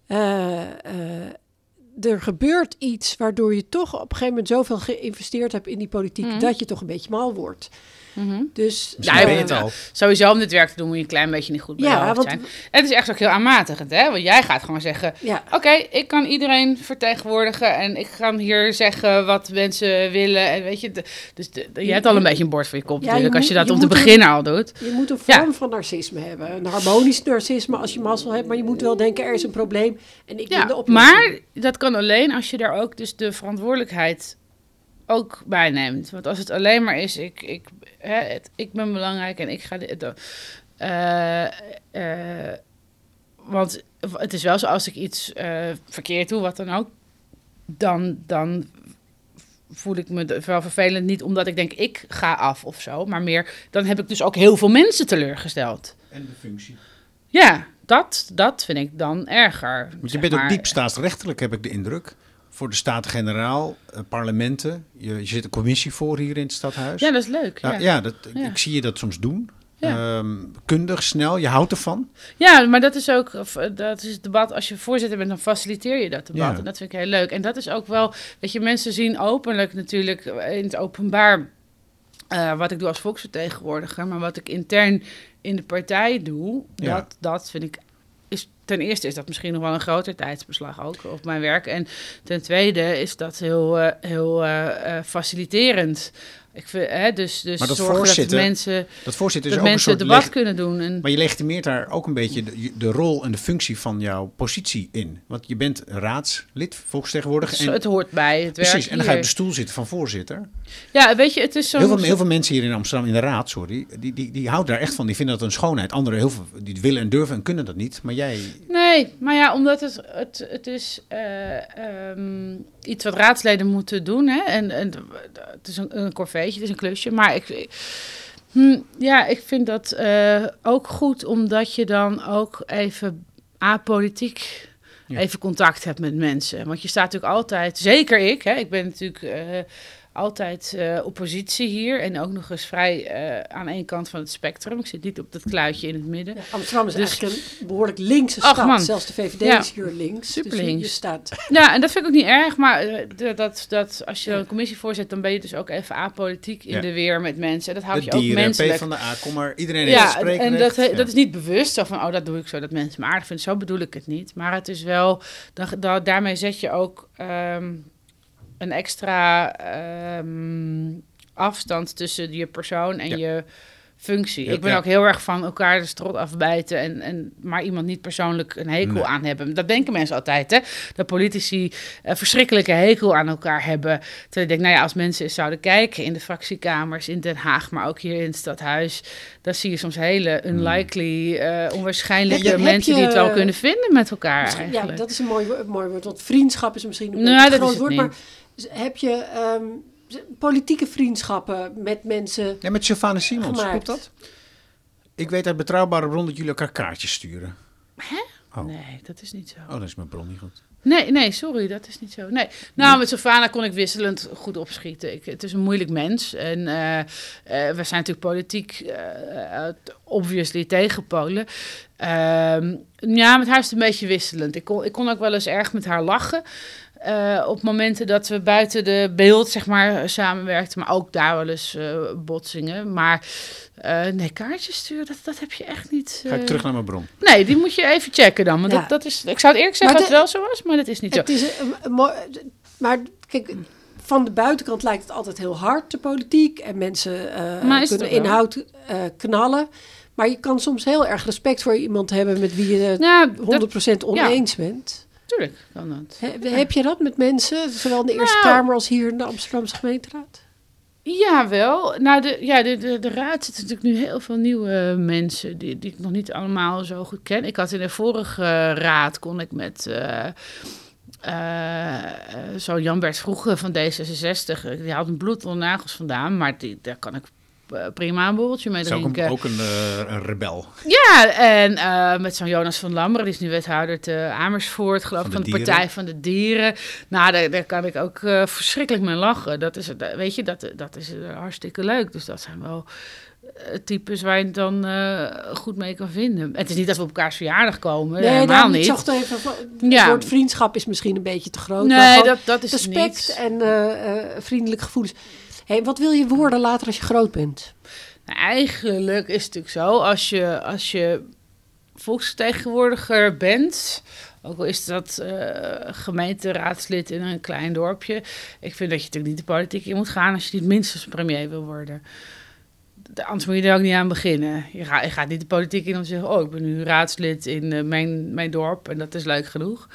Eh, eh, er gebeurt iets waardoor je toch op een gegeven moment zoveel geïnvesteerd hebt in die politiek, Mhm. dat je toch een beetje mal wordt. Mhm. Dus Misschien Ja, ben je het al. Sowieso om dit werk te doen moet je een klein beetje niet goed bij Ja, want- zijn. Het is echt ook heel aanmatigend, hè? Want jij gaat gewoon zeggen... ja, Oké, ik kan iedereen vertegenwoordigen en ik ga hier zeggen wat mensen willen. En weet je, de- dus de, de- je hebt al een beetje een bord voor je kop Ja, natuurlijk je als je moet- dat je om te beginnen al doet. je moet een Ja. vorm van narcisme hebben. Een harmonisch narcisme als je mazzel hebt, maar je moet wel denken er is een probleem en ik ben de Ja, oplossing. maar dat kan alleen als je daar ook dus de verantwoordelijkheid ook bij neemt. Want als het alleen maar is, ik, ik, hè, het, ik ben belangrijk en ik ga dit... eh, eh, want het is wel zo, als ik iets eh, verkeerd doe, wat dan ook, dan, dan voel ik me wel vervelend. Niet omdat ik denk, ik ga af of zo, maar meer, dan heb ik dus ook heel veel mensen teleurgesteld. En de functie. Ja, dat, dat vind ik dan erger. Want je bent ook maar. diep staatsrechtelijk, heb ik de indruk. Voor de Staten-Generaal, eh, parlementen. Je, je zit een commissie voor hier in het stadhuis. Ja, dat is leuk. Ja, Ja, ja, dat, ik- Ja. ik zie je dat soms doen. Ja. Ehm, kundig, snel, je houdt ervan. Ja, maar dat is ook eh, dat is het debat. Als je voorzitter bent, dan faciliteer je dat debat. Ja. En dat vind ik heel leuk. En dat is ook wel, weet je, mensen zien openlijk natuurlijk in het openbaar eh, wat ik doe als volksvertegenwoordiger. Maar wat ik intern in de partij doe, Ja. dat, dat vind ik ten eerste is dat misschien nog wel een groter tijdsbeslag ook op mijn werk. En ten tweede is dat heel, uh, heel uh, faciliterend. Ik vind, hè, dus dus Maar dat zorgen dat mensen, Dat voorzitter is dat ook een mensen soort debat kunnen doen. En, Maar je legitimeert daar ook een beetje de, de rol en de functie van jouw positie in. Want je bent raadslid, volksvertegenwoordiger. En, het hoort bij het werk precies, en dan ga je op de stoel zitten van voorzitter. Ja, weet je, het is zo'n... Heel veel, heel veel mensen hier in Amsterdam, in de raad, sorry, die, die, die houden daar echt van. Die vinden dat een schoonheid. Anderen heel veel, die willen en durven en kunnen dat niet. Maar jij, Nee, maar ja, omdat het, het, het is eh, ehm, iets wat raadsleden moeten doen. Hè? En, en het is een, een het is een klusje. Maar ik, hm, ja, ik vind dat eh, ook goed, omdat je dan ook even apolitiek Ja. even contact hebt met mensen. Want je staat natuurlijk altijd, zeker ik, hè, ik ben natuurlijk eh, altijd eh, oppositie hier. En ook nog eens vrij eh, aan één kant van het spectrum. Ik zit niet op dat kluitje in het midden. Ja, Amsterdam is Dus- eigenlijk een behoorlijk linkse Ach, stad. man. Zelfs de VVD Ja. is hier links. Super dus je- Je links. staat Ja, en dat vind ik ook niet erg, maar eh, dat, dat, dat als je een commissie voorzet, dan ben je dus ook even apolitiek in Ja. de weer met mensen. Dat houdt de je ook dieren, P menselijk. van de A, kom maar. Iedereen heeft Ja, spreken. en dat, dat is niet bewust zo van, oh, dat doe ik zo, dat mensen me aardig vinden. Zo bedoel ik het niet. Maar het is wel, dan, dan- daarmee zet je ook ehm, een extra ehm, afstand tussen je persoon en Ja. je functie. Ja, ik ben ja. ook heel erg van elkaar de strot afbijten en, en maar iemand niet persoonlijk een hekel Nee. aan hebben. Dat denken mensen altijd, hè? Dat politici een verschrikkelijke hekel aan elkaar hebben. Terwijl ik denk, nou ja, als mensen eens zouden kijken in de fractiekamers in Den Haag, maar ook hier in het stadhuis, dan zie je soms hele unlikely, eh, onwaarschijnlijke je- mensen die het wel kunnen vinden met elkaar Ja, dat is een mooi, mooi woord. Want vriendschap is misschien een Nou, een is groot woord. niet. Maar heb je ehm, politieke vriendschappen met mensen... Ja, met Sylvana Simons, Gemaakt. klopt dat? Ik weet uit betrouwbare bron dat jullie elkaar kaartjes sturen. Oh. Nee, dat is niet zo. Oh, dat is mijn bron niet goed. Nee, nee, sorry, dat is niet zo. Nee. Nou, met Sylvana kon ik wisselend goed opschieten. Ik, het is een moeilijk mens. En eh, eh, we zijn natuurlijk politiek eh, obviously tegenpolen. Ehm, ja, met haar is het een beetje wisselend. Ik kon, ik kon ook wel eens erg met haar lachen. Eh, op momenten dat we buiten de beeld, zeg maar, samenwerkten. Maar ook daar wel eens eh, botsingen. Maar eh, nee, kaartjes sturen, dat, dat heb je echt niet. Ga ik terug naar mijn bron. Nee, die moet je even checken dan. Want Ja. dat, dat is, ik zou het eerlijk zeggen Maar dat het wel zo was, maar dat is niet zo. Het is een, een mooi... Maar kijk, van de buitenkant lijkt het altijd heel hard, de politiek. En mensen eh, is kunnen inhoud eh, knallen. Maar je kan soms heel erg respect voor iemand hebben met wie je dat, 100% oneens bent. Natuurlijk kan dat. He- heb je dat met mensen, zowel in de Eerste Nou. Kamer als hier in de Amsterdamse gemeenteraad? Ja, wel. Nou, de, ja, de, de, de raad zitten natuurlijk nu heel veel nieuwe mensen die, die ik nog niet allemaal zo goed ken. Ik had in de vorige raad, kon ik met eh, eh, zo Jan-Bert Vroege van D66, die haalt een bloed onder nagels vandaan, maar die, daar kan ik prima een borreltje mee Dat is ook een, drinken. ook een, eh, een rebel. Ja, en eh, met zo'n Jonas van Lammeren, die is nu wethouder te Amersfoort, geloof ik, Van van de. Partij van de Dieren. Nou, daar, daar kan ik ook eh, verschrikkelijk mee lachen. Dat is, weet je, dat, dat is eh, hartstikke leuk. Dus dat zijn wel eh, types waar je het dan eh, goed mee kan vinden. Het is niet dat we op elkaars verjaardag komen, helemaal daarom, ik niet. zag het even. van- Het Ja. woord vriendschap is misschien een beetje te groot. Nee, dat, dat is respect niet. en eh, eh, vriendelijke gevoelens. Hey, wat wil je worden later als je groot bent? Nou, eigenlijk is het natuurlijk zo, als je, als je volksvertegenwoordiger bent, ook al is dat eh, gemeenteraadslid in een klein dorpje, ik vind dat je natuurlijk niet de politiek in moet gaan als je niet minstens premier wil worden. De- Anders moet je er ook niet aan beginnen. Je gaat, je gaat niet de politiek in om te zeggen, oh, ik ben nu raadslid in eh, mijn, mijn dorp en dat is leuk genoeg.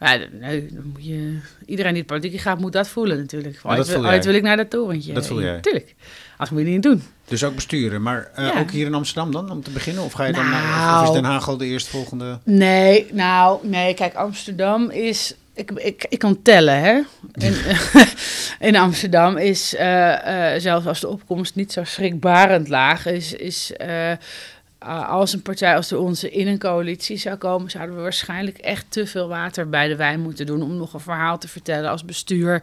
Ja, nee, dan moet je, iedereen die de politiek gaat, moet dat voelen natuurlijk. Dat Ooit wil- ik naar dat torentje. Dat voel jij. Tuurlijk. Als moet je niet doen. Dus ook besturen. Maar eh, Ja. ook hier in Amsterdam dan, om te beginnen? Of ga je dan naar, of- Nou. is Den Haag al de eerstvolgende? Nee, nou, nee, kijk, Amsterdam is. Ik, ik, ik kan tellen, hè. In, in Amsterdam is, eh, eh, zelfs als de opkomst niet zo schrikbarend laag is, is uh, als een partij als de onze in een coalitie zou komen, zouden we waarschijnlijk echt te veel water bij de wijn moeten doen om nog een verhaal te vertellen als bestuur.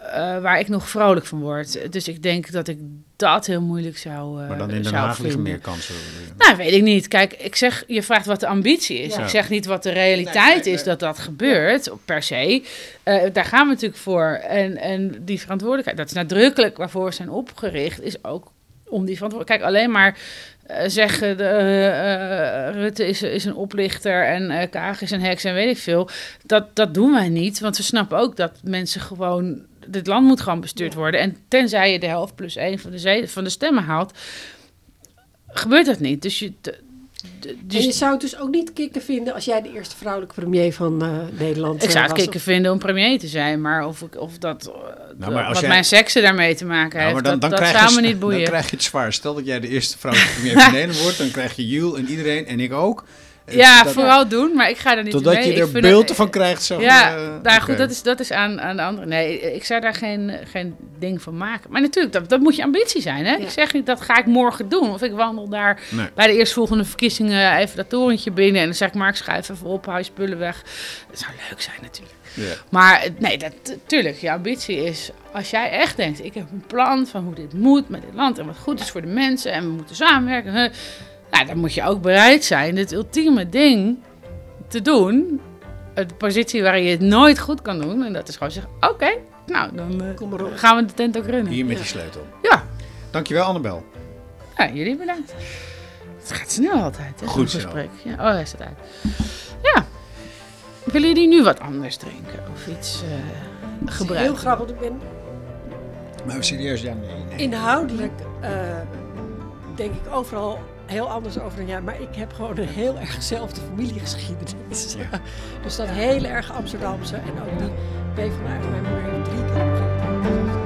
Uh, waar ik nog vrolijk van word. Dus ik denk dat ik dat heel moeilijk zou. Uh, maar dan in Den Haag liggen meer kansen. Nou, weet ik niet. Kijk, ik zeg, je vraagt wat de ambitie is. Ja. Ik zeg niet wat de realiteit nee, nee, is dat dat gebeurt, per se. Uh, daar gaan we natuurlijk voor. En, en die verantwoordelijkheid, dat is nadrukkelijk waarvoor we zijn opgericht, is ook om die verantwoordelijkheid. Kijk, alleen maar eh, zeggen de, eh, eh, Rutte is, is een oplichter en eh Kaag is een heks en weet ik veel. Dat, dat doen wij niet, want we snappen ook dat mensen gewoon... Dit land moet gewoon bestuurd worden. En tenzij je de helft plus één van de, van de stemmen haalt, gebeurt dat niet. Dus je... En Dus je zou het dus ook niet kicken vinden als jij de eerste vrouwelijke premier van eh, Nederland Ik zou eh, het was. kicken vinden om premier te zijn, maar of, ik, of dat, Nou, maar als wat jij- mijn seksen daarmee te maken Ja, heeft, dan, dan, dat, dat krijg je, zou me niet boeien. dan krijg je het zwaar. Stel dat jij de eerste vrouwelijke premier van Nederland wordt, dan krijg je Jules en iedereen en ik ook. Ja, dat- vooral doen, maar ik ga er niet Totdat mee. je Ik er beelden van krijgt. Zeg Ja, eh, nou goed, dat is, dat is aan, aan de andere. Nee, ik zou daar geen, geen ding van maken. Maar natuurlijk, dat, dat moet je ambitie zijn. Hè? Ja. Ik zeg niet, dat ga ik morgen doen. Of ik wandel daar Nee. bij de eerstvolgende verkiezingen even dat torentje binnen. En dan zeg ik, Mark, schuif even op, hou je spullen weg. Dat zou leuk zijn natuurlijk. Ja. Maar eh, nee, dat, tuurlijk, je ambitie is, als jij echt denkt, ik heb een plan van hoe dit moet met dit land en wat goed is voor de mensen en we moeten samenwerken. Nou, dan moet je ook bereid zijn dit ultieme ding te doen. De positie waarin je het nooit goed kan doen. En dat is gewoon zeggen, oké, nou dan eh, Kom maar op. gaan we de tent ook runnen. Hier met Ja. die sleutel. Ja, Dankjewel Annabel. ja, jullie bedankt. Het gaat snel altijd, hè, Goed zo. gesprek. Ja, oh, hij staat uit. Ja. Willen jullie nu wat anders drinken? Of iets eh Heel gebruiken? grappig, want ik ben Maar serieus, ja, nee. nee. inhoudelijk eh, denk ik overal heel anders over dan jij. Maar ik heb gewoon een heel erg dezelfde familiegeschiedenis. Ja. Dus dat hele erg Amsterdamse en ook die PvdA. Mijn moeder heeft drie keer.